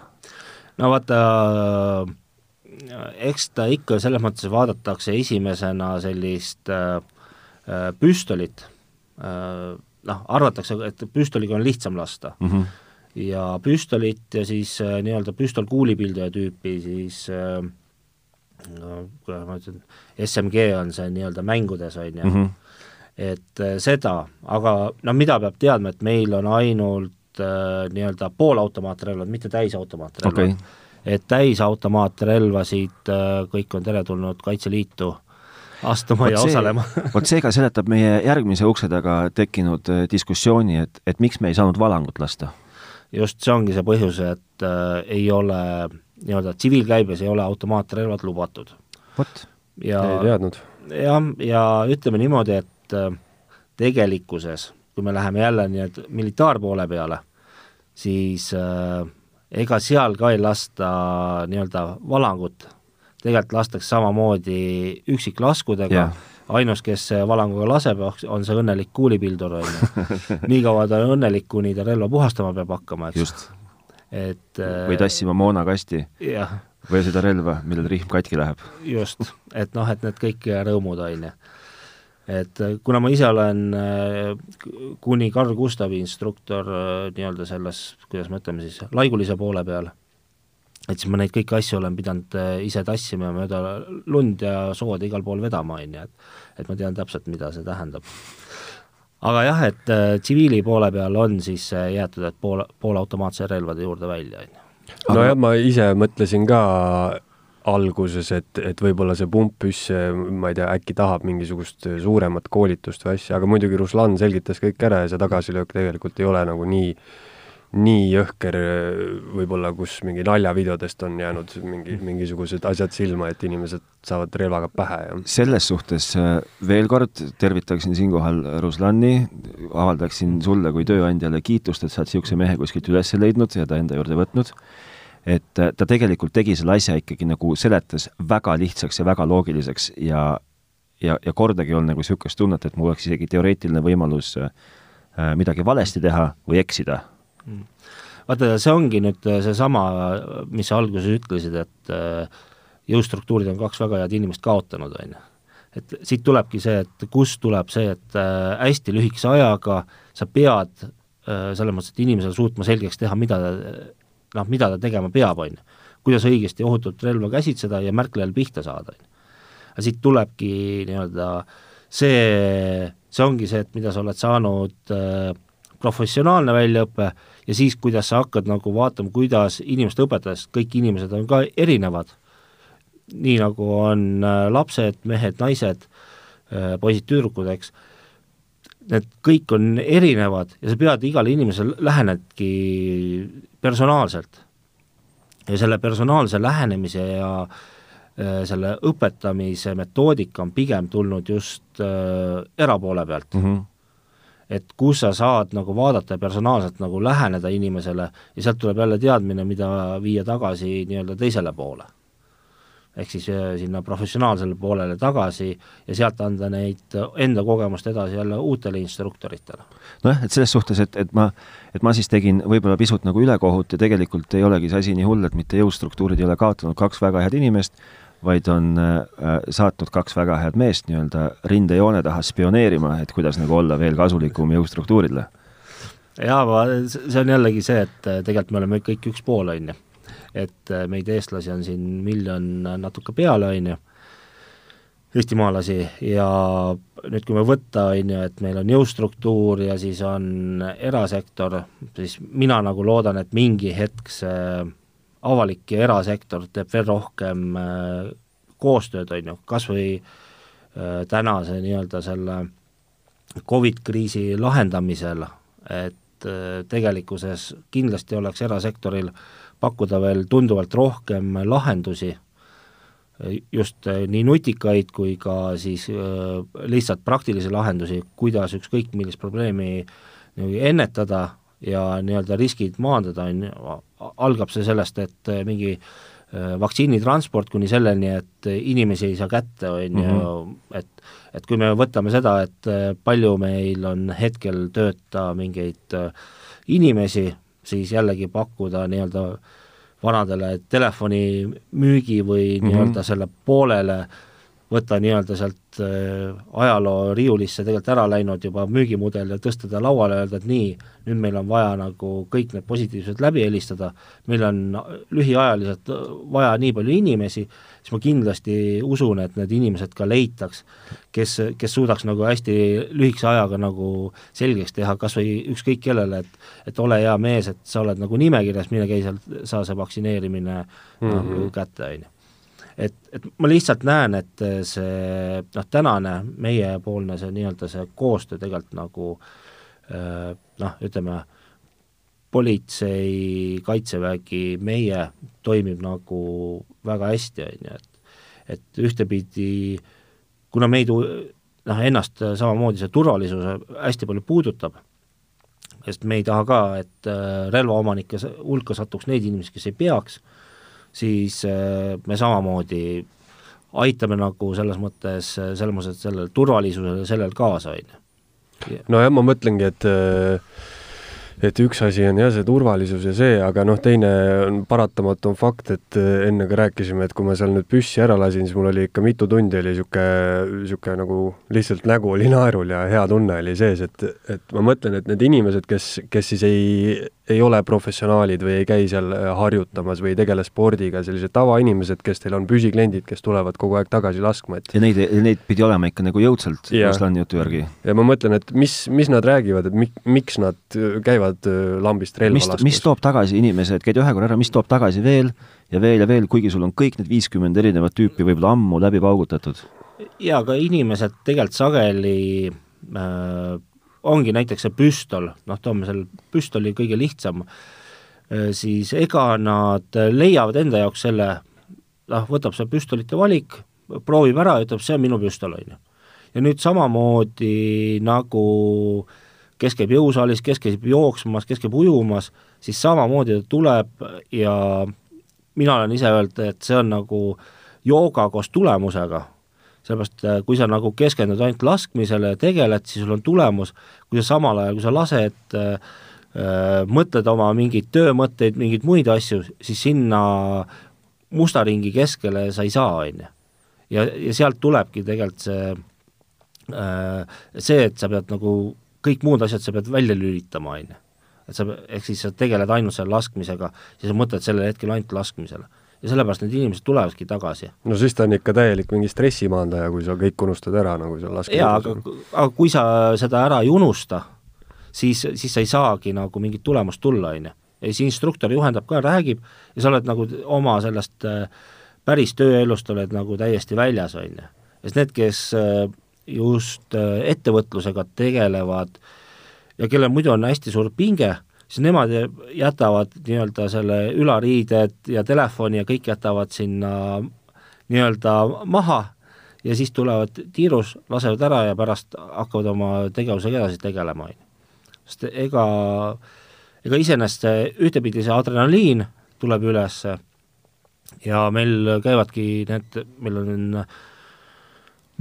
no vaata, eks ta ikka selles mõttes vaadatakse esimesena sellist äh, äh püstolit. Äh,, noh, arvatakse, et püstoliga on lihtsam lasta. Mm. -hmm. ja püstolit ja siis äh, nii-öelda püstolkuulipilduja tüüpi siis äh, no kuidas ma ütlen, SMG on see nii-öelda mängudes, on ju. Mm, -hmm et äh, seda, aga no mida peab teadma, et meil on ainult äh, nii-öelda poolautomaatrelvad, mitte täisautomaatrelvad. Okay.. Et täisautomaatrelvasid äh, kõik on teretulnud Kaitseliitu astuma võt ja see, osalema vot see ka seletab meie järgmise ukse taga tekkinud äh, diskussiooni, et, et miks me ei saanud valangut lasta. just, see ongi see põhjus, et äh, ei ole nii-öelda tsiviilkäibes ei ole automaatrelvad lubatud. vot, ei teadnud. jah, ja ütleme niimoodi, et äh, tegelikkuses, kui me läheme jälle nii-et militaarpoole peale, siis äh, ega seal ka ei lasta nii-öelda valangut, tegelikult lastakse samamoodi üksiklaskudega yeah., ainus, kes valanguga laseb, on see õnnelik kuulipildur, on ju. niikaua ta on õnnelik, kuni ta relva puhastama peab hakkama, eks. et äh, või tassima moonakasti. või seda relva, millel rihm katki läheb. just, et noh, et need kõik rõõmud, on ju et äh, kuna ma ise olen äh, kuni Carl Gustavi instruktor äh, nii-öelda selles, kuidas me ütleme siis, laigulise poole peal, et siis ma neid kõiki asju olen pidanud ise tassima mööda lund ja sood igal pool vedama, on ju, et et ma tean täpselt, mida see tähendab. aga jah, et tsiviili poole peal on siis jäetud, et pool, poolautomaatsete relvade juurde välja, on ju. nojah, ma ise mõtlesin ka alguses, et, et võib-olla see pumppüss, ma ei tea, äkki tahab mingisugust suuremat koolitust või asja, aga muidugi Ruslan selgitas kõik ära ja see tagasilöök tegelikult ei ole nagu nii, nii jõhker võib-olla, kus mingi naljavideodest on jäänud mingi, mingisugused asjad silma, et inimesed saavad relvaga pähe ja selles suhtes äh, veel kord tervitaksin siinkohal Ruslani, avaldaksin sulle kui tööandjale kiitust, et sa oled niisuguse mehe kuskilt üles leidnud ja ta enda juurde võtnud et äh, ta tegelikult tegi selle asja ikkagi nagu seletas väga lihtsaks ja väga loogiliseks ja ja, ja kordagi ei olnud nagu niisugust tunnet, et mul oleks isegi teoreetiline võimalus äh, midagi valesti teha või eksida mm.. vaata, see ongi nüüd äh, seesama, mis sa alguses ütlesid, et äh, jõustruktuurid on kaks väga head inimest kaotanud, on ju. et siit tulebki see, et kust tuleb see, et äh, hästi lühikese ajaga sa pead äh, selles mõttes, et inimesele suutma selgeks teha, mida ta noh, mida ta tegema peab, on ju. kuidas õigesti ohutult relva käsitseda ja märklejal pihta saada, on ju. aga siit tulebki nii-öelda see, see ongi see, et mida sa oled saanud äh, professionaalne väljaõpe ja siis, kuidas sa hakkad nagu vaatama, kuidas inimest õpetades, kõik inimesed on ka erinevad, nii nagu on äh, lapsed, mehed, naised äh,, poisid, tüdrukud, eks, need kõik on erinevad ja sa pead igale inimesele lähenedki personaalselt. ja selle personaalse lähenemise ja äh, selle õpetamise metoodika on pigem tulnud just äh, erapoole pealt mm. -hmm. et kus sa saad nagu vaadata ja personaalselt nagu läheneda inimesele ja sealt tuleb jälle teadmine, mida viia tagasi nii-öelda teisele poole ehk siis äh, sinna professionaalsele poolele tagasi ja sealt anda neid enda kogemust edasi jälle uutele instruktoritele. nojah, et selles suhtes, et, et ma, et ma siis tegin võib-olla pisut nagu ülekohut ja tegelikult ei olegi see asi nii hull, et mitte jõustruktuurid ei ole kaotanud kaks väga head inimest, vaid on äh, saatnud kaks väga head meest nii-öelda rindejoone taha spioneerima, et kuidas nagu olla veel kasulikum jõustruktuuridele. jaa, ma, see on jällegi see, et äh, tegelikult me oleme kõik üks pool, on ju et äh, meid, eestlasi, on siin miljon natuke peale, on ju, eestimaalasi. Ja nüüd, kui me võtta, on ju, et meil on jõustruktuur ja siis on erasektor, siis mina nagu loodan, et mingi hetk see avalik ja erasektor teeb veel rohkem äh, koostööd, on ju, kas või äh, tänase nii-öelda selle Covid kriisi lahendamisel, et tegelikkuses kindlasti oleks erasektoril äh, pakkuda veel tunduvalt rohkem lahendusi, just eh, nii nutikaid kui ka siis lihtsalt praktilisi lahendusi, kuidas ükskõik millist probleemi ennetada ja nii-öelda riskid maandada, on ju, algab see sellest, et mingi vaktsiinitransport kuni selleni, et inimesi ei saa kätte, on ju, mhm. et et kui me võtame seda, et palju meil on hetkel tööta mingeid inimesi, siis jällegi pakkuda nii-öelda vanadele telefonimüügi või mm -hmm. nii-öelda selle poolele võtta nii-öelda sealt äh, ajaloo riiulisse tegelikult ära läinud juba müügimudel ja tõsta ta lauale ja öelda, et nii, nüüd meil on vaja nagu kõik need positiivsed läbi helistada, meil on lühiajaliselt vaja nii palju inimesi, siis ma kindlasti usun, et need inimesed ka leitaks, kes, kes suudaks nagu hästi lühikese ajaga nagu selgeks teha kas või ükskõik kellele, et et ole hea mees, et sa oled nagu nimekirjas, mine käi seal, saa see vaktsineerimine mm -hmm. nagu kätte, on ju et, et ma lihtsalt näen, et see noh, tänane meiepoolne see nii-öelda see koostöö tegelikult nagu äh, noh, ütleme, politsei, kaitsevägi, meie toimib nagu väga hästi, on ju, et et ühtepidi kuna meid noh, ennast samamoodi see turvalisus hästi palju puudutab, sest me ei taha ka, et äh, relvaomanike hulka satuks neid inimesi, kes ei peaks siis äh, me samamoodi aitame nagu selles mõttes, selles mõttes, et sellele turvalisusele sellel kaasa, on ju. nojah, ma mõtlengi, et äh, et üks asi on jah, see turvalisus ja see, aga noh, teine on paratamatu on fakt, et äh, enne ka rääkisime, et kui ma seal nüüd püssi ära lasin, siis mul oli ikka mitu tundi oli niisugune, niisugune nagu lihtsalt nägu oli naerul ja hea tunne oli sees, et, et ma mõtlen, et need inimesed, kes, kes siis ei, ei ole professionaalid või ei käi seal harjutamas või ei tegele spordiga, sellised tavainimesed, kes teil on püsikliendid, kes tulevad kogu aeg tagasi laskma, et ja neid, neid pidi olema ikka nagu jõudsalt Ruslani jutu järgi. ja ma mõtlen, et mis, mis nad räägivad, et mik-, miks nad käivad äh, lambist relva mis, laskmas? mis toob tagasi inimesed, käid ühe korra ära, mis toob tagasi veel ja veel ja veel, kuigi sul on kõik need viiskümmend erinevat tüüpi võib-olla ammu läbi paugutatud? jaa, aga inimesed tegelikult sageli äh, ongi näiteks see püstol, noh, toome selle püstoli kõige lihtsam, äh, siis ega nad leiavad enda jaoks selle, noh, võtab see püstolite valik, proovib ära ja ütleb, see on minu püstol, on ju. ja nüüd samamoodi nagu kes käib jõusaalis, kes käib jooksmas, kes käib ujumas, siis samamoodi ta tuleb ja mina olen ise öelnud, et see on nagu jooga koos tulemusega sellepärast äh, kui sa nagu keskendud ainult laskmisele ja tegeled, siis sul on tulemus, kui sa samal ajal, kui sa lased äh, äh, mõtled oma mingeid töömõtteid, mingeid muid asju, siis sinna musta ringi keskele sa ei saa, on ju. ja, ja sealt tulebki tegelikult see äh,, see, et sa pead nagu kõik muud asjad sa pead välja lülitama, on ju. et sa, ehk siis sa tegeled ainult selle laskmisega, siis sa mõtled sellel hetkel ainult laskmisele ja sellepärast need inimesed tulevadki tagasi. no siis ta on ikka täielik mingi stressimaandaja, kui sa kõik unustad ära, nagu seal laskmisel. jaa, aga, aga kui sa seda ära ei unusta, siis, siis sa ei saagi nagu mingit tulemust tulla, on ju. ja siis instruktor juhendab ka, räägib ja sa oled nagu oma sellest äh, päris tööelust oled nagu täiesti väljas, on ju. sest need, kes äh, just äh, ettevõtlusega tegelevad ja kellel muidu on hästi suur pinge, siis nemad jätavad nii-öelda selle ülariided ja telefoni ja kõik jätavad sinna nii-öelda maha ja siis tulevad tiirus, lasevad ära ja pärast hakkavad oma tegevusega edasi tegelema, on ju. sest ega, ega iseenesest see ühtepidi see adrenaliin tuleb üles ja meil käivadki need, meil on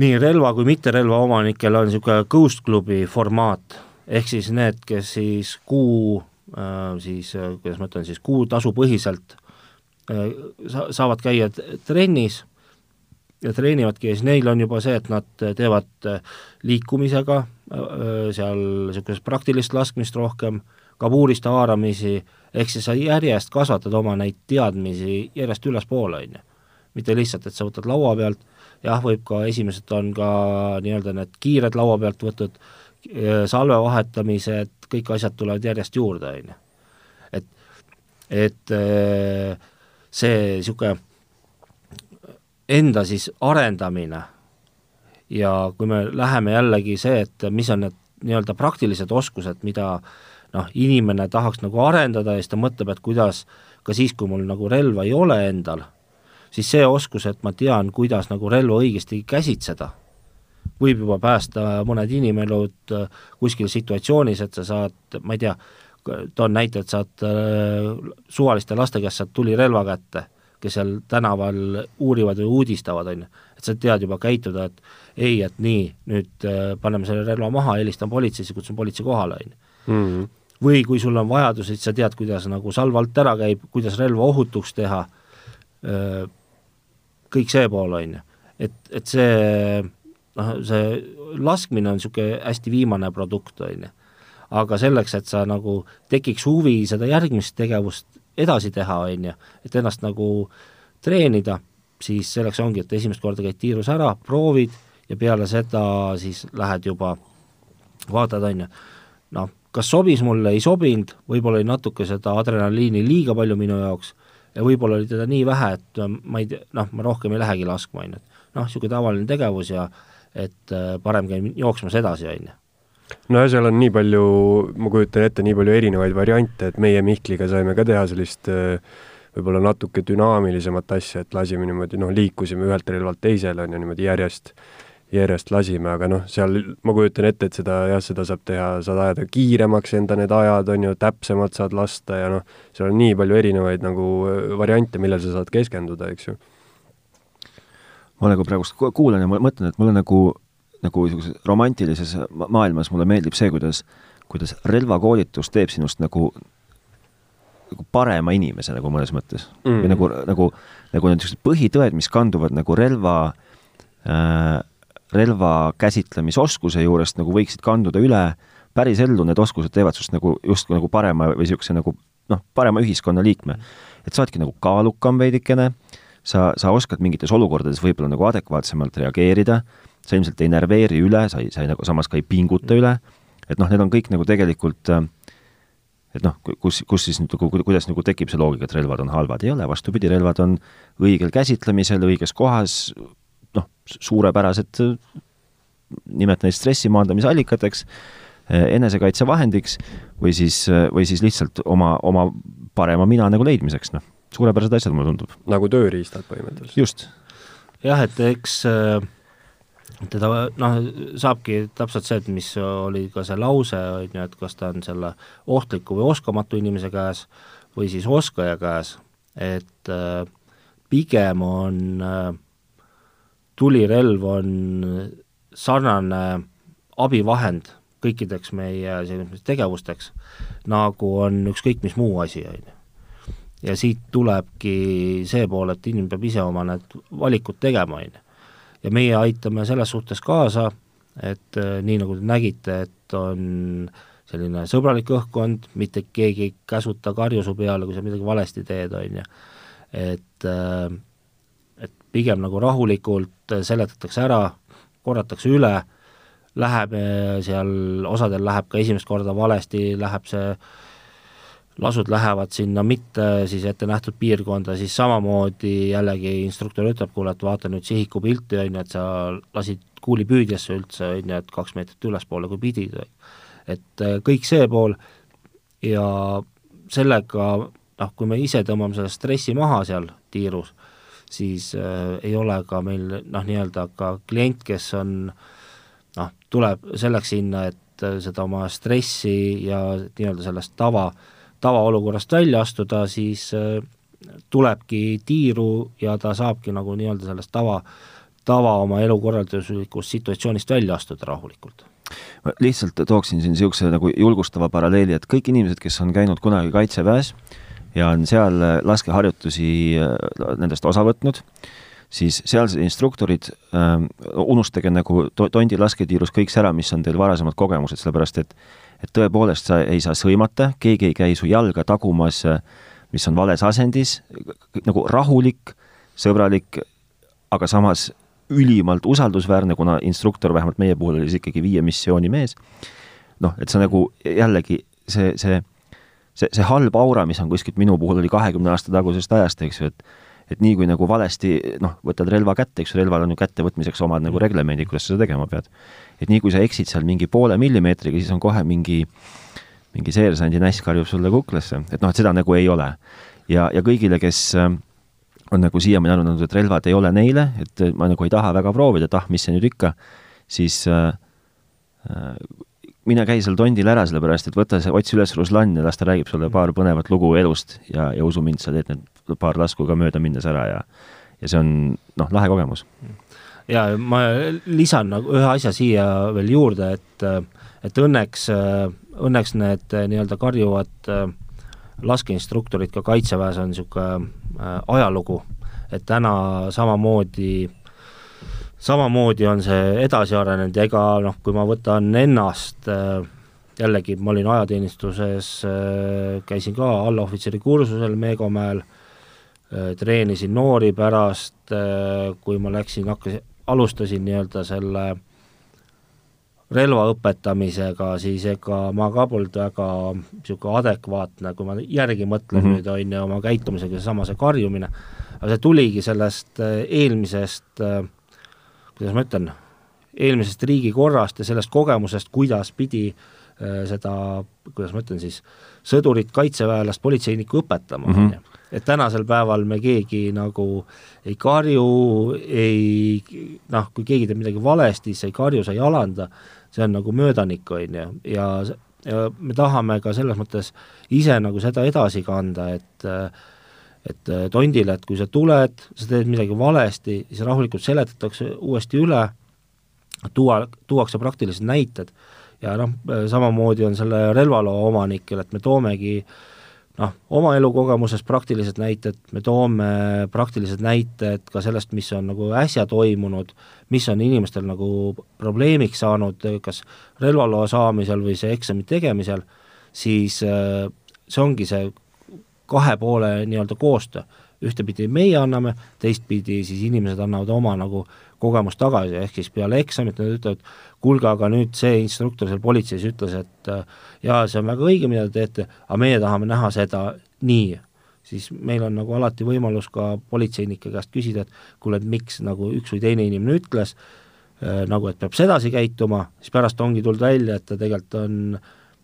nii relva kui mitterelva omanikel on niisugune Ghost klubi formaat, ehk siis need, kes siis kuu siis äh, kuidas ma ütlen siis, kuutasupõhiselt äh, sa-, saavad käia trennis ja treenivadki ja siis neil on juba see, et nad teevad liikumisega seal niisugust praktilist laskmist rohkem, kabuurist haaramisi, ehk siis sa järjest kasvatad oma neid teadmisi järjest ülespoole, on ju. mitte lihtsalt, et sa võtad laua pealt, jah, võib ka, esimesed on ka nii-öelda need kiired laua pealt võtud, salve vahetamised, kõik asjad tulevad järjest juurde, on ju. et, et see niisugune enda siis arendamine ja kui me läheme jällegi see, et mis on need nii-öelda praktilised oskused, mida noh, inimene tahaks nagu arendada ja siis ta mõtleb, et kuidas ka siis, kui mul nagu relva ei ole endal, siis see oskus, et ma tean, kuidas nagu relva õigesti käsitseda, võib juba päästa mõned inimelud äh, kuskil situatsioonis, et sa saad, ma ei tea, toon näite, et saad äh, suvaliste laste käest saad tulirelva kätte, kes seal tänaval uurivad või uudistavad, on ju, et sa tead juba käituda, et ei, et nii, nüüd äh, paneme selle relva maha, helistan politseisse, kutsun politsei kohale, on ju. Mhm. või kui sul on vajadus, et sa tead, kuidas nagu salv alt ära käib, kuidas relva ohutuks teha, kõik see pool, on ju. et, et see noh, see laskmine on niisugune hästi viimane produkt, on ju. aga selleks, et sa nagu tekiks huvi seda järgmist tegevust edasi teha, on ju, et ennast nagu treenida, siis selleks ongi, et esimest korda käid tiirus ära, proovid ja peale seda siis lähed juba, vaatad, on ju, noh, kas sobis mulle, ei sobinud, võib-olla oli natuke seda adrenaliini liiga palju minu jaoks ja võib-olla oli teda nii vähe, et äh, ma ei tea, noh, ma rohkem ei lähegi laskma, on ju, et noh, niisugune tavaline tegevus ja et äh, parem käin jooksmas edasi, on ju no ja seal on nii palju, ma kujutan ette, nii palju erinevaid variante, et meie Mihkliga saime ka teha sellist äh, võib-olla natuke dünaamilisemat asja, et lasime niimoodi, noh, liikusime ühelt relvalt teisele, on ju, niimoodi järjest järjest lasime, aga noh, seal ma kujutan ette, et seda jah, seda saab teha, saad ajada kiiremaks enda need ajad, on ju, täpsemalt saad lasta ja noh, seal on nii palju erinevaid nagu äh, variante, millele sa saad keskenduda, eks ju. Ma nagu praegust kuulan ja ma mõtlen, et mulle nagu, nagu niisuguses romantilises maailmas mulle meeldib see, kuidas, kuidas relvakoolitus teeb sinust nagu nagu parema inimese nagu mõnes mõttes mm. või nagu, nagu, nagu need niisugused põhitõed, mis kanduvad nagu relva äh, relva käsitlemisoskuse juurest nagu võiksid kanduda üle päris ellu, need oskused teevad sinust nagu justkui nagu parema või niisuguse nagu noh, parema ühiskonnaliikme. et sa oledki nagu kaalukam veidikene, sa, sa oskad mingites olukordades võib-olla nagu adekvaatsemalt reageerida, sa ilmselt ei närveeri üle, sa ei, sa ei nagu samas ka ei pinguta üle, et noh, need on kõik nagu tegelikult et noh, kus, kus siis nagu, kuidas nagu tekib see loogika, et relvad on halvad, ei ole, vastupidi, relvad on õigel käsitlemisel, õiges kohas, noh, suurepärased, nimetan neid stressi maandamise allikateks, enesekaitsevahendiks või siis, või siis lihtsalt oma, oma parema mina nagu leidmiseks, noh, suurepärased asjad, mulle tundub. nagu tööriistad põhimõtteliselt. just. jah, et eks äh, teda noh, saabki täpselt see, et mis oli ka see lause, on ju, et kas ta on selle ohtliku või oskamatu inimese käes või siis oskaja käes, et äh, pigem on äh, tulirelv on sarnane abivahend kõikideks meie sellisteks tegevusteks, nagu on ükskõik mis muu asi, on ju. Ja siit tulebki see pool, et inimene peab ise oma need valikud tegema, on ju. ja meie aitame selles suhtes kaasa, et äh, nii, nagu te nägite, et on selline sõbralik õhkkond, mitte keegi ei käsuta karju su peale, kui sa midagi valesti teed, on ju. et äh, pigem nagu rahulikult seletatakse ära, korratakse üle, läheb eh, seal, osadel läheb ka esimest korda valesti, läheb see lasud lähevad sinna mitte siis ette nähtud piirkonda, siis samamoodi jällegi instruktor ütleb, kuule, et vaata nüüd sihikupilti, on ju, et sa lasid kuulipüüdjasse üldse, on ju, et kaks meetrit ülespoole, kui pidid, et äh, kõik see pool ja sellega noh, kui me ise tõmbame selle stressi maha seal tiirus, siis äh, ei ole ka meil noh, nii-öelda ka klient, kes on noh, tuleb selleks sinna, et äh, seda oma stressi ja nii-öelda sellest tava äh, tavaolukorrast välja astuda, siis äh, tulebki tiiru ja ta saabki nagu nii-öelda sellest tava, tava oma elukorralduslikust situatsioonist välja astuda rahulikult. Ma lihtsalt tooksin siin niisuguse nagu julgustava paralleeli, et kõik inimesed, kes on käinud kunagi Kaitseväes ja on seal laskeharjutusi äh, nendest osa võtnud, siis sealsed instruktorid äh,, unustage nagu to-, tondi lasketiirus kõik see ära, mis on teil varasemad kogemused, sellepärast et et tõepoolest sa ei saa sõimata, keegi ei käi su jalga tagumas, mis on vales asendis, nagu rahulik, sõbralik, aga samas ülimalt usaldusväärne, kuna instruktor vähemalt meie puhul oli siis ikkagi viie missiooni mees, noh, et sa nagu jällegi see, see, see, see halb aura, mis on kuskilt minu puhul oli kahekümne aasta tagusest ajast, eks ju, et et nii kui nagu valesti noh, võtad relva kätte, eks ju, relval on ju kättevõtmiseks omad nagu reglemendid, kuidas sa seda tegema pead et nii kui sa eksid seal mingi poole millimeetriga, siis on kohe mingi, mingi seersandi näss karjub sulle kuklasse, et noh, et seda nagu ei ole. ja, ja kõigile, kes äh, on nagu siiamaani arvanud, et relvad ei ole neile, et ma nagu ei taha väga proovida, et ah, mis see nüüd ikka, siis äh, äh, mine käi seal tondil ära, sellepärast et võta see, otsi üles Ruslan ja las ta räägib sulle paar põnevat lugu elust ja, ja usu mind, sa teed need paar lasku ka mööda minnes ära ja ja see on noh, lahe kogemus. Mm ja ma lisan nagu ühe asja siia veel juurde, et, et õnneks, õnneks need nii-öelda karjuvad äh, laskeinstruktorid ka Kaitseväes on niisugune äh, ajalugu, et täna samamoodi, samamoodi on see edasi arenenud ja ega noh, kui ma võtan ennast jällegi, ma olin ajateenistuses, käisin ka allohvitseri kursusel Meegomäel, treenisin noori pärast, kui ma läksin, hakkasin, alustasin nii-öelda selle relva õpetamisega, siis ega ma ka polnud väga niisugune adekvaatne, kui ma järgi mõtlen mm -hmm. nüüd, on ju, oma käitumisega, seesama see karjumine, aga see tuligi sellest äh, eelmisest, äh, kuidas ma ütlen, eelmisest riigikorrast ja sellest kogemusest, kuidas pidi äh, seda, kuidas ma ütlen siis, sõdurit, kaitseväelast, politseinikku õpetama, mhm. on ju et tänasel päeval me keegi nagu ei karju, ei noh, kui keegi teeb midagi valesti, sa ei karju, sa ei alanda, see on nagu möödanik, on ju, ja, ja me tahame ka selles mõttes ise nagu seda edasi kanda, et et tondile, et kui sa tuled, sa teed midagi valesti, siis rahulikult seletatakse uuesti üle, tuua, tuuakse praktilised näited. Ja noh, samamoodi on selle relvaloa omanikel, et me toomegi äh, noh, oma elukogemusest praktilised näited, me toome praktilised näited ka sellest, mis on nagu äsja toimunud, mis on inimestel nagu probleemiks saanud, kas relvaloa saamisel või see eksami tegemisel, siis äh, see ongi see kahe poole nii-öelda koostöö. Ühtepidi meie anname, teistpidi siis inimesed annavad oma nagu kogemust tagasi, ehk siis peale eksamit nad ütlevad, kuulge, aga nüüd see instruktor seal politseis ütles, et äh, jaa, see on väga õige, mida te teete, aga meie tahame näha seda nii, siis meil on nagu alati võimalus ka politseinike käest küsida, et kuule, et miks nagu üks või teine inimene ütles äh,, nagu et peab sedasi käituma, siis pärast ongi tulnud välja, et ta tegelikult on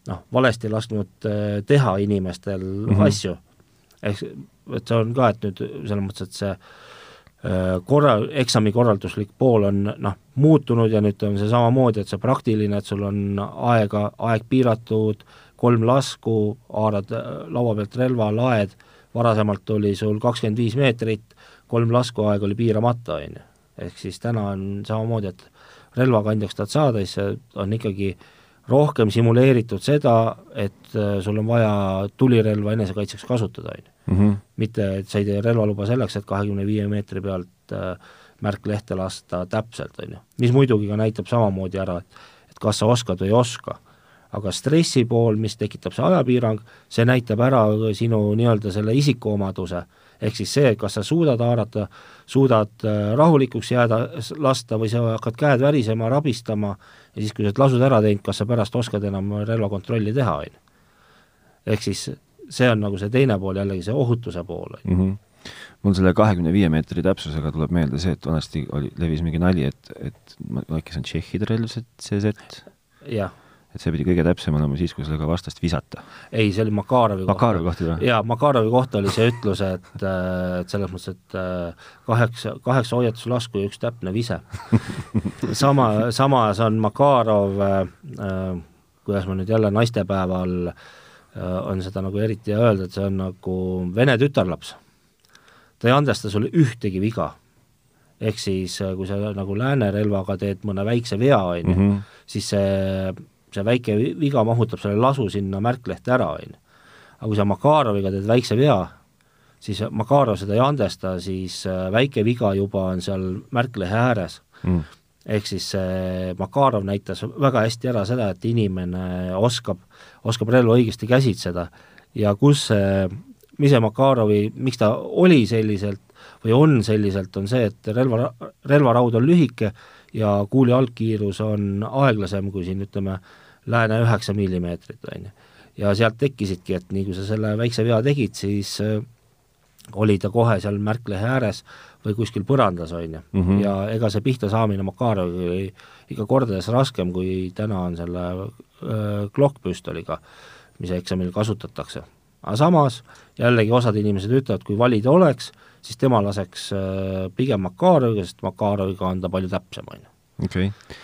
noh, valesti lasknud äh, teha inimestel mm -hmm. asju. Ehk et see on ka, et nüüd selles mõttes, et see Äh, korra, eksami korralduslik pool on noh, muutunud ja nüüd on see samamoodi, et see praktiline, et sul on aega, aeg piiratud, kolm lasku, haarad äh, laua pealt relva, laed, varasemalt oli sul kakskümmend viis meetrit, kolm lasku aeg oli piiramata, on ju. ehk siis täna on samamoodi, et relvakandjaks tahad saada, siis on ikkagi rohkem simuleeritud seda, et äh, sul on vaja tulirelva enesekaitseks kasutada, on ju. -hmm. mitte, et sa ei tee relvaluba selleks, et kahekümne viie meetri pealt äh, märklehte lasta täpselt, on ju. mis muidugi ka näitab samamoodi ära, et et kas sa oskad või ei oska. aga stressi pool, mis tekitab see ajapiirang, see näitab ära sinu nii-öelda selle isikuomaduse, ehk siis see, kas sa suudad haarata, suudad äh, rahulikuks jääda, lasta või sa hakkad käed värisema, rabistama ja siis, kui sa oled lasud ära teinud, kas sa pärast oskad enam relvakontrolli teha, on ju. ehk siis see on nagu see teine pool jällegi, see ohutuse pool mm. -hmm. mul selle kahekümne viie meetri täpsusega tuleb meelde see, et vanasti oli, levis mingi nali, et, et äkki see on tšehhide relv, see CZ? jah et see pidi kõige täpsem olema siis, kui sellega vastast visata. ei, see oli Makarovi kohta. Makarovi kohta või? jaa, Makarovi kohta oli see ütlus, et, et selles mõttes, et äh, kaheksa, kaheksa hoiatuslasku ja üks täpne vise sama, samas on Makarov äh, äh, kuidas ma nüüd jälle naistepäeval äh, on seda nagu eriti öelda, et see on nagu vene tütarlaps. ta ei andesta sulle ühtegi viga. ehk siis, äh, kui sa nagu lääne relvaga teed mõne väikse vea, on ju, mhm. siis see, see väike viga mahutab selle lasu sinna märklehte ära, on ju. aga kui sa Makaroviga teed väikse vea, siis Makarov seda ei andesta, siis äh, väike viga juba on seal märklehe ääres. Mm. Ehk siis see Makarov näitas väga hästi ära seda, et inimene oskab, oskab relva õigesti käsitseda. Ja kus see, mis see Makarovi, miks ta oli selliselt või on selliselt, on see, et relva, relvaraud on lühike ja kuuli algkiirus on aeglasem kui siin ütleme, lääne üheksa millimeetrit, on ju. ja sealt tekkisidki, et nii kui sa selle väikse vea tegid, siis äh, oli ta kohe seal märklehe ääres või kuskil põrandas, on ju mm, -hmm. ja ega see pihta saamine Makarovi oli ikka kordades raskem, kui täna on selle äh, Glock-püstoliga, mis eksamil kasutatakse. aga samas jällegi osad inimesed ütlevad, kui valida oleks, siis tema laseks äh, pigem Makaroviga, sest Makaroviga on ta palju täpsem, on ju. okei okay.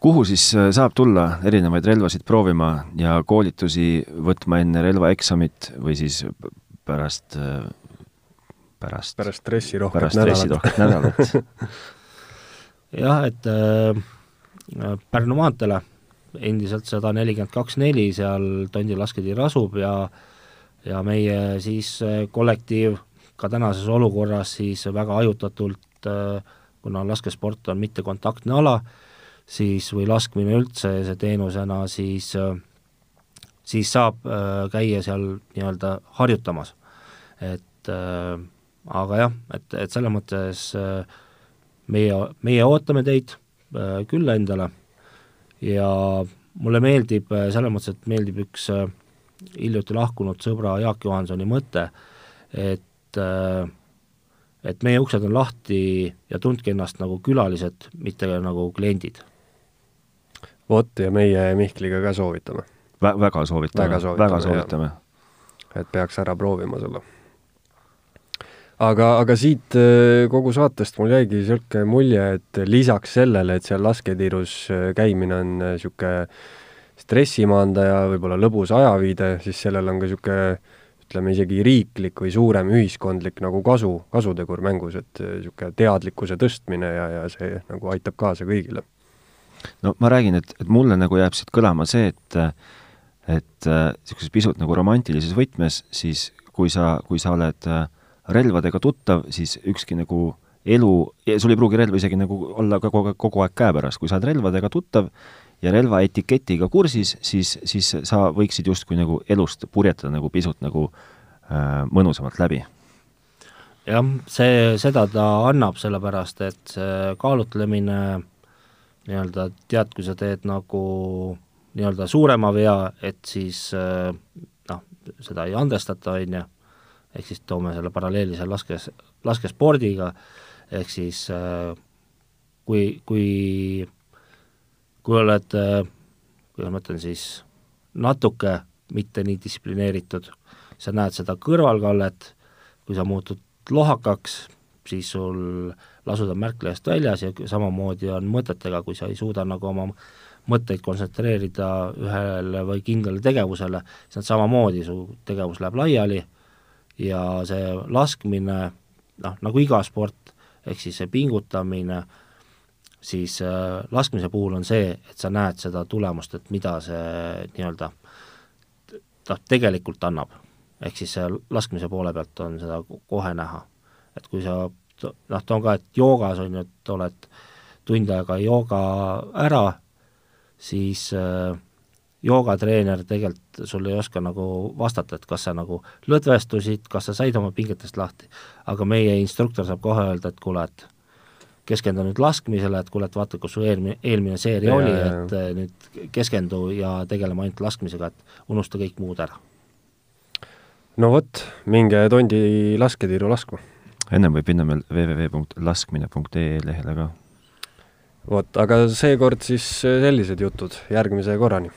Kuhu siis saab tulla erinevaid relvasid proovima ja koolitusi võtma enne relvaeksamit või siis pärast pärast pärast stressirohket pärast stressirohket nädalat? Jah, et äh, Pärnu maanteele endiselt sada nelikümmend kaks neli, seal Tondi lasketiir asub ja ja meie siis äh, kollektiiv ka tänases olukorras siis väga hajutatult äh,, kuna laskesport on mittekontaktne ala, siis või laskmine üldse see teenusena, siis siis saab äh, käia seal nii-öelda harjutamas. et äh, aga jah, et, et selles mõttes äh, meie, meie ootame teid külla endale ja mulle meeldib selles mõttes, et meeldib üks hiljuti lahkunud sõbra Jaak Johansoni mõte, et et meie uksed on lahti ja tundke ennast nagu külalised, mitte nagu kliendid. Vot, ja meie Mihkliga ka soovitame Vä. väga soovitame, väga soovitame, väga soovitame. et peaks ära proovima selle aga, aga siit äh, kogu saatest mul jäigi niisugune mulje, et lisaks sellele, et seal lasketiirus äh, käimine on niisugune äh, stressimaandaja, võib-olla lõbus ajaviide, siis sellel on ka niisugune ütleme isegi riiklik või suurem ühiskondlik nagu kasu, kasutegur mängus, et niisugune teadlikkuse tõstmine ja, ja see nagu aitab kaasa kõigile. No ma räägin, et, et mulle nagu jääb siit kõlama see, et et niisuguses pisut nagu romantilises võtmes, siis kui sa, kui sa oled äh, relvadega tuttav, siis ükski nagu elu, sul ei pruugi relv isegi nagu olla ka kogu, kogu aeg käepärast, kui sa oled relvadega tuttav ja relva etiketiga kursis, siis, siis sa võiksid justkui nagu elust purjetada nagu pisut nagu äh, mõnusamalt läbi. jah, see, seda ta annab, sellepärast et see kaalutlemine nii-öelda tead, kui sa teed nagu nii-öelda suurema vea, et siis äh, noh, seda ei andestata, on ju. Ehk siis toome selle paralleeli seal laskes, laskespordiga, ehk siis äh, kui, kui, kui oled, äh, kuidas ma ütlen siis, natuke mitte nii distsiplineeritud, sa näed seda kõrvalkallet, kui sa muutud lohakaks, siis sul lasud on märklehest väljas ja samamoodi on mõtetega, kui sa ei suuda nagu oma mõtteid kontsentreerida ühele või kindlale tegevusele, siis nad samamoodi, su tegevus läheb laiali ja see laskmine, noh, nagu iga sport, ehk siis see pingutamine, siis äh, laskmise puhul on see, et sa näed seda tulemust, et mida see nii-öelda noh, tegelikult annab. ehk siis laskmise poole pealt on seda kohe näha. Et kui sa noh, toon ka, et joogas on ju, et oled tund aega jooga ära, siis äh, joogatreener tegelikult sul ei oska nagu vastata, et kas sa nagu lõdvestusid, kas sa said oma pingetest lahti. aga meie instruktor saab kohe öelda, et kuule, et keskendu nüüd laskmisele, et kuule, et vaata, kus su eelmine, eelmine seeria oli, et ja. nüüd keskendu ja tegeleme ainult laskmisega, et unusta kõik muud ära. no vot, minge Tondi lasketiiru laskma. Ennem võib minna meil www.laskmine.ee lehele ka. vot, aga seekord siis sellised jutud, järgmise korrani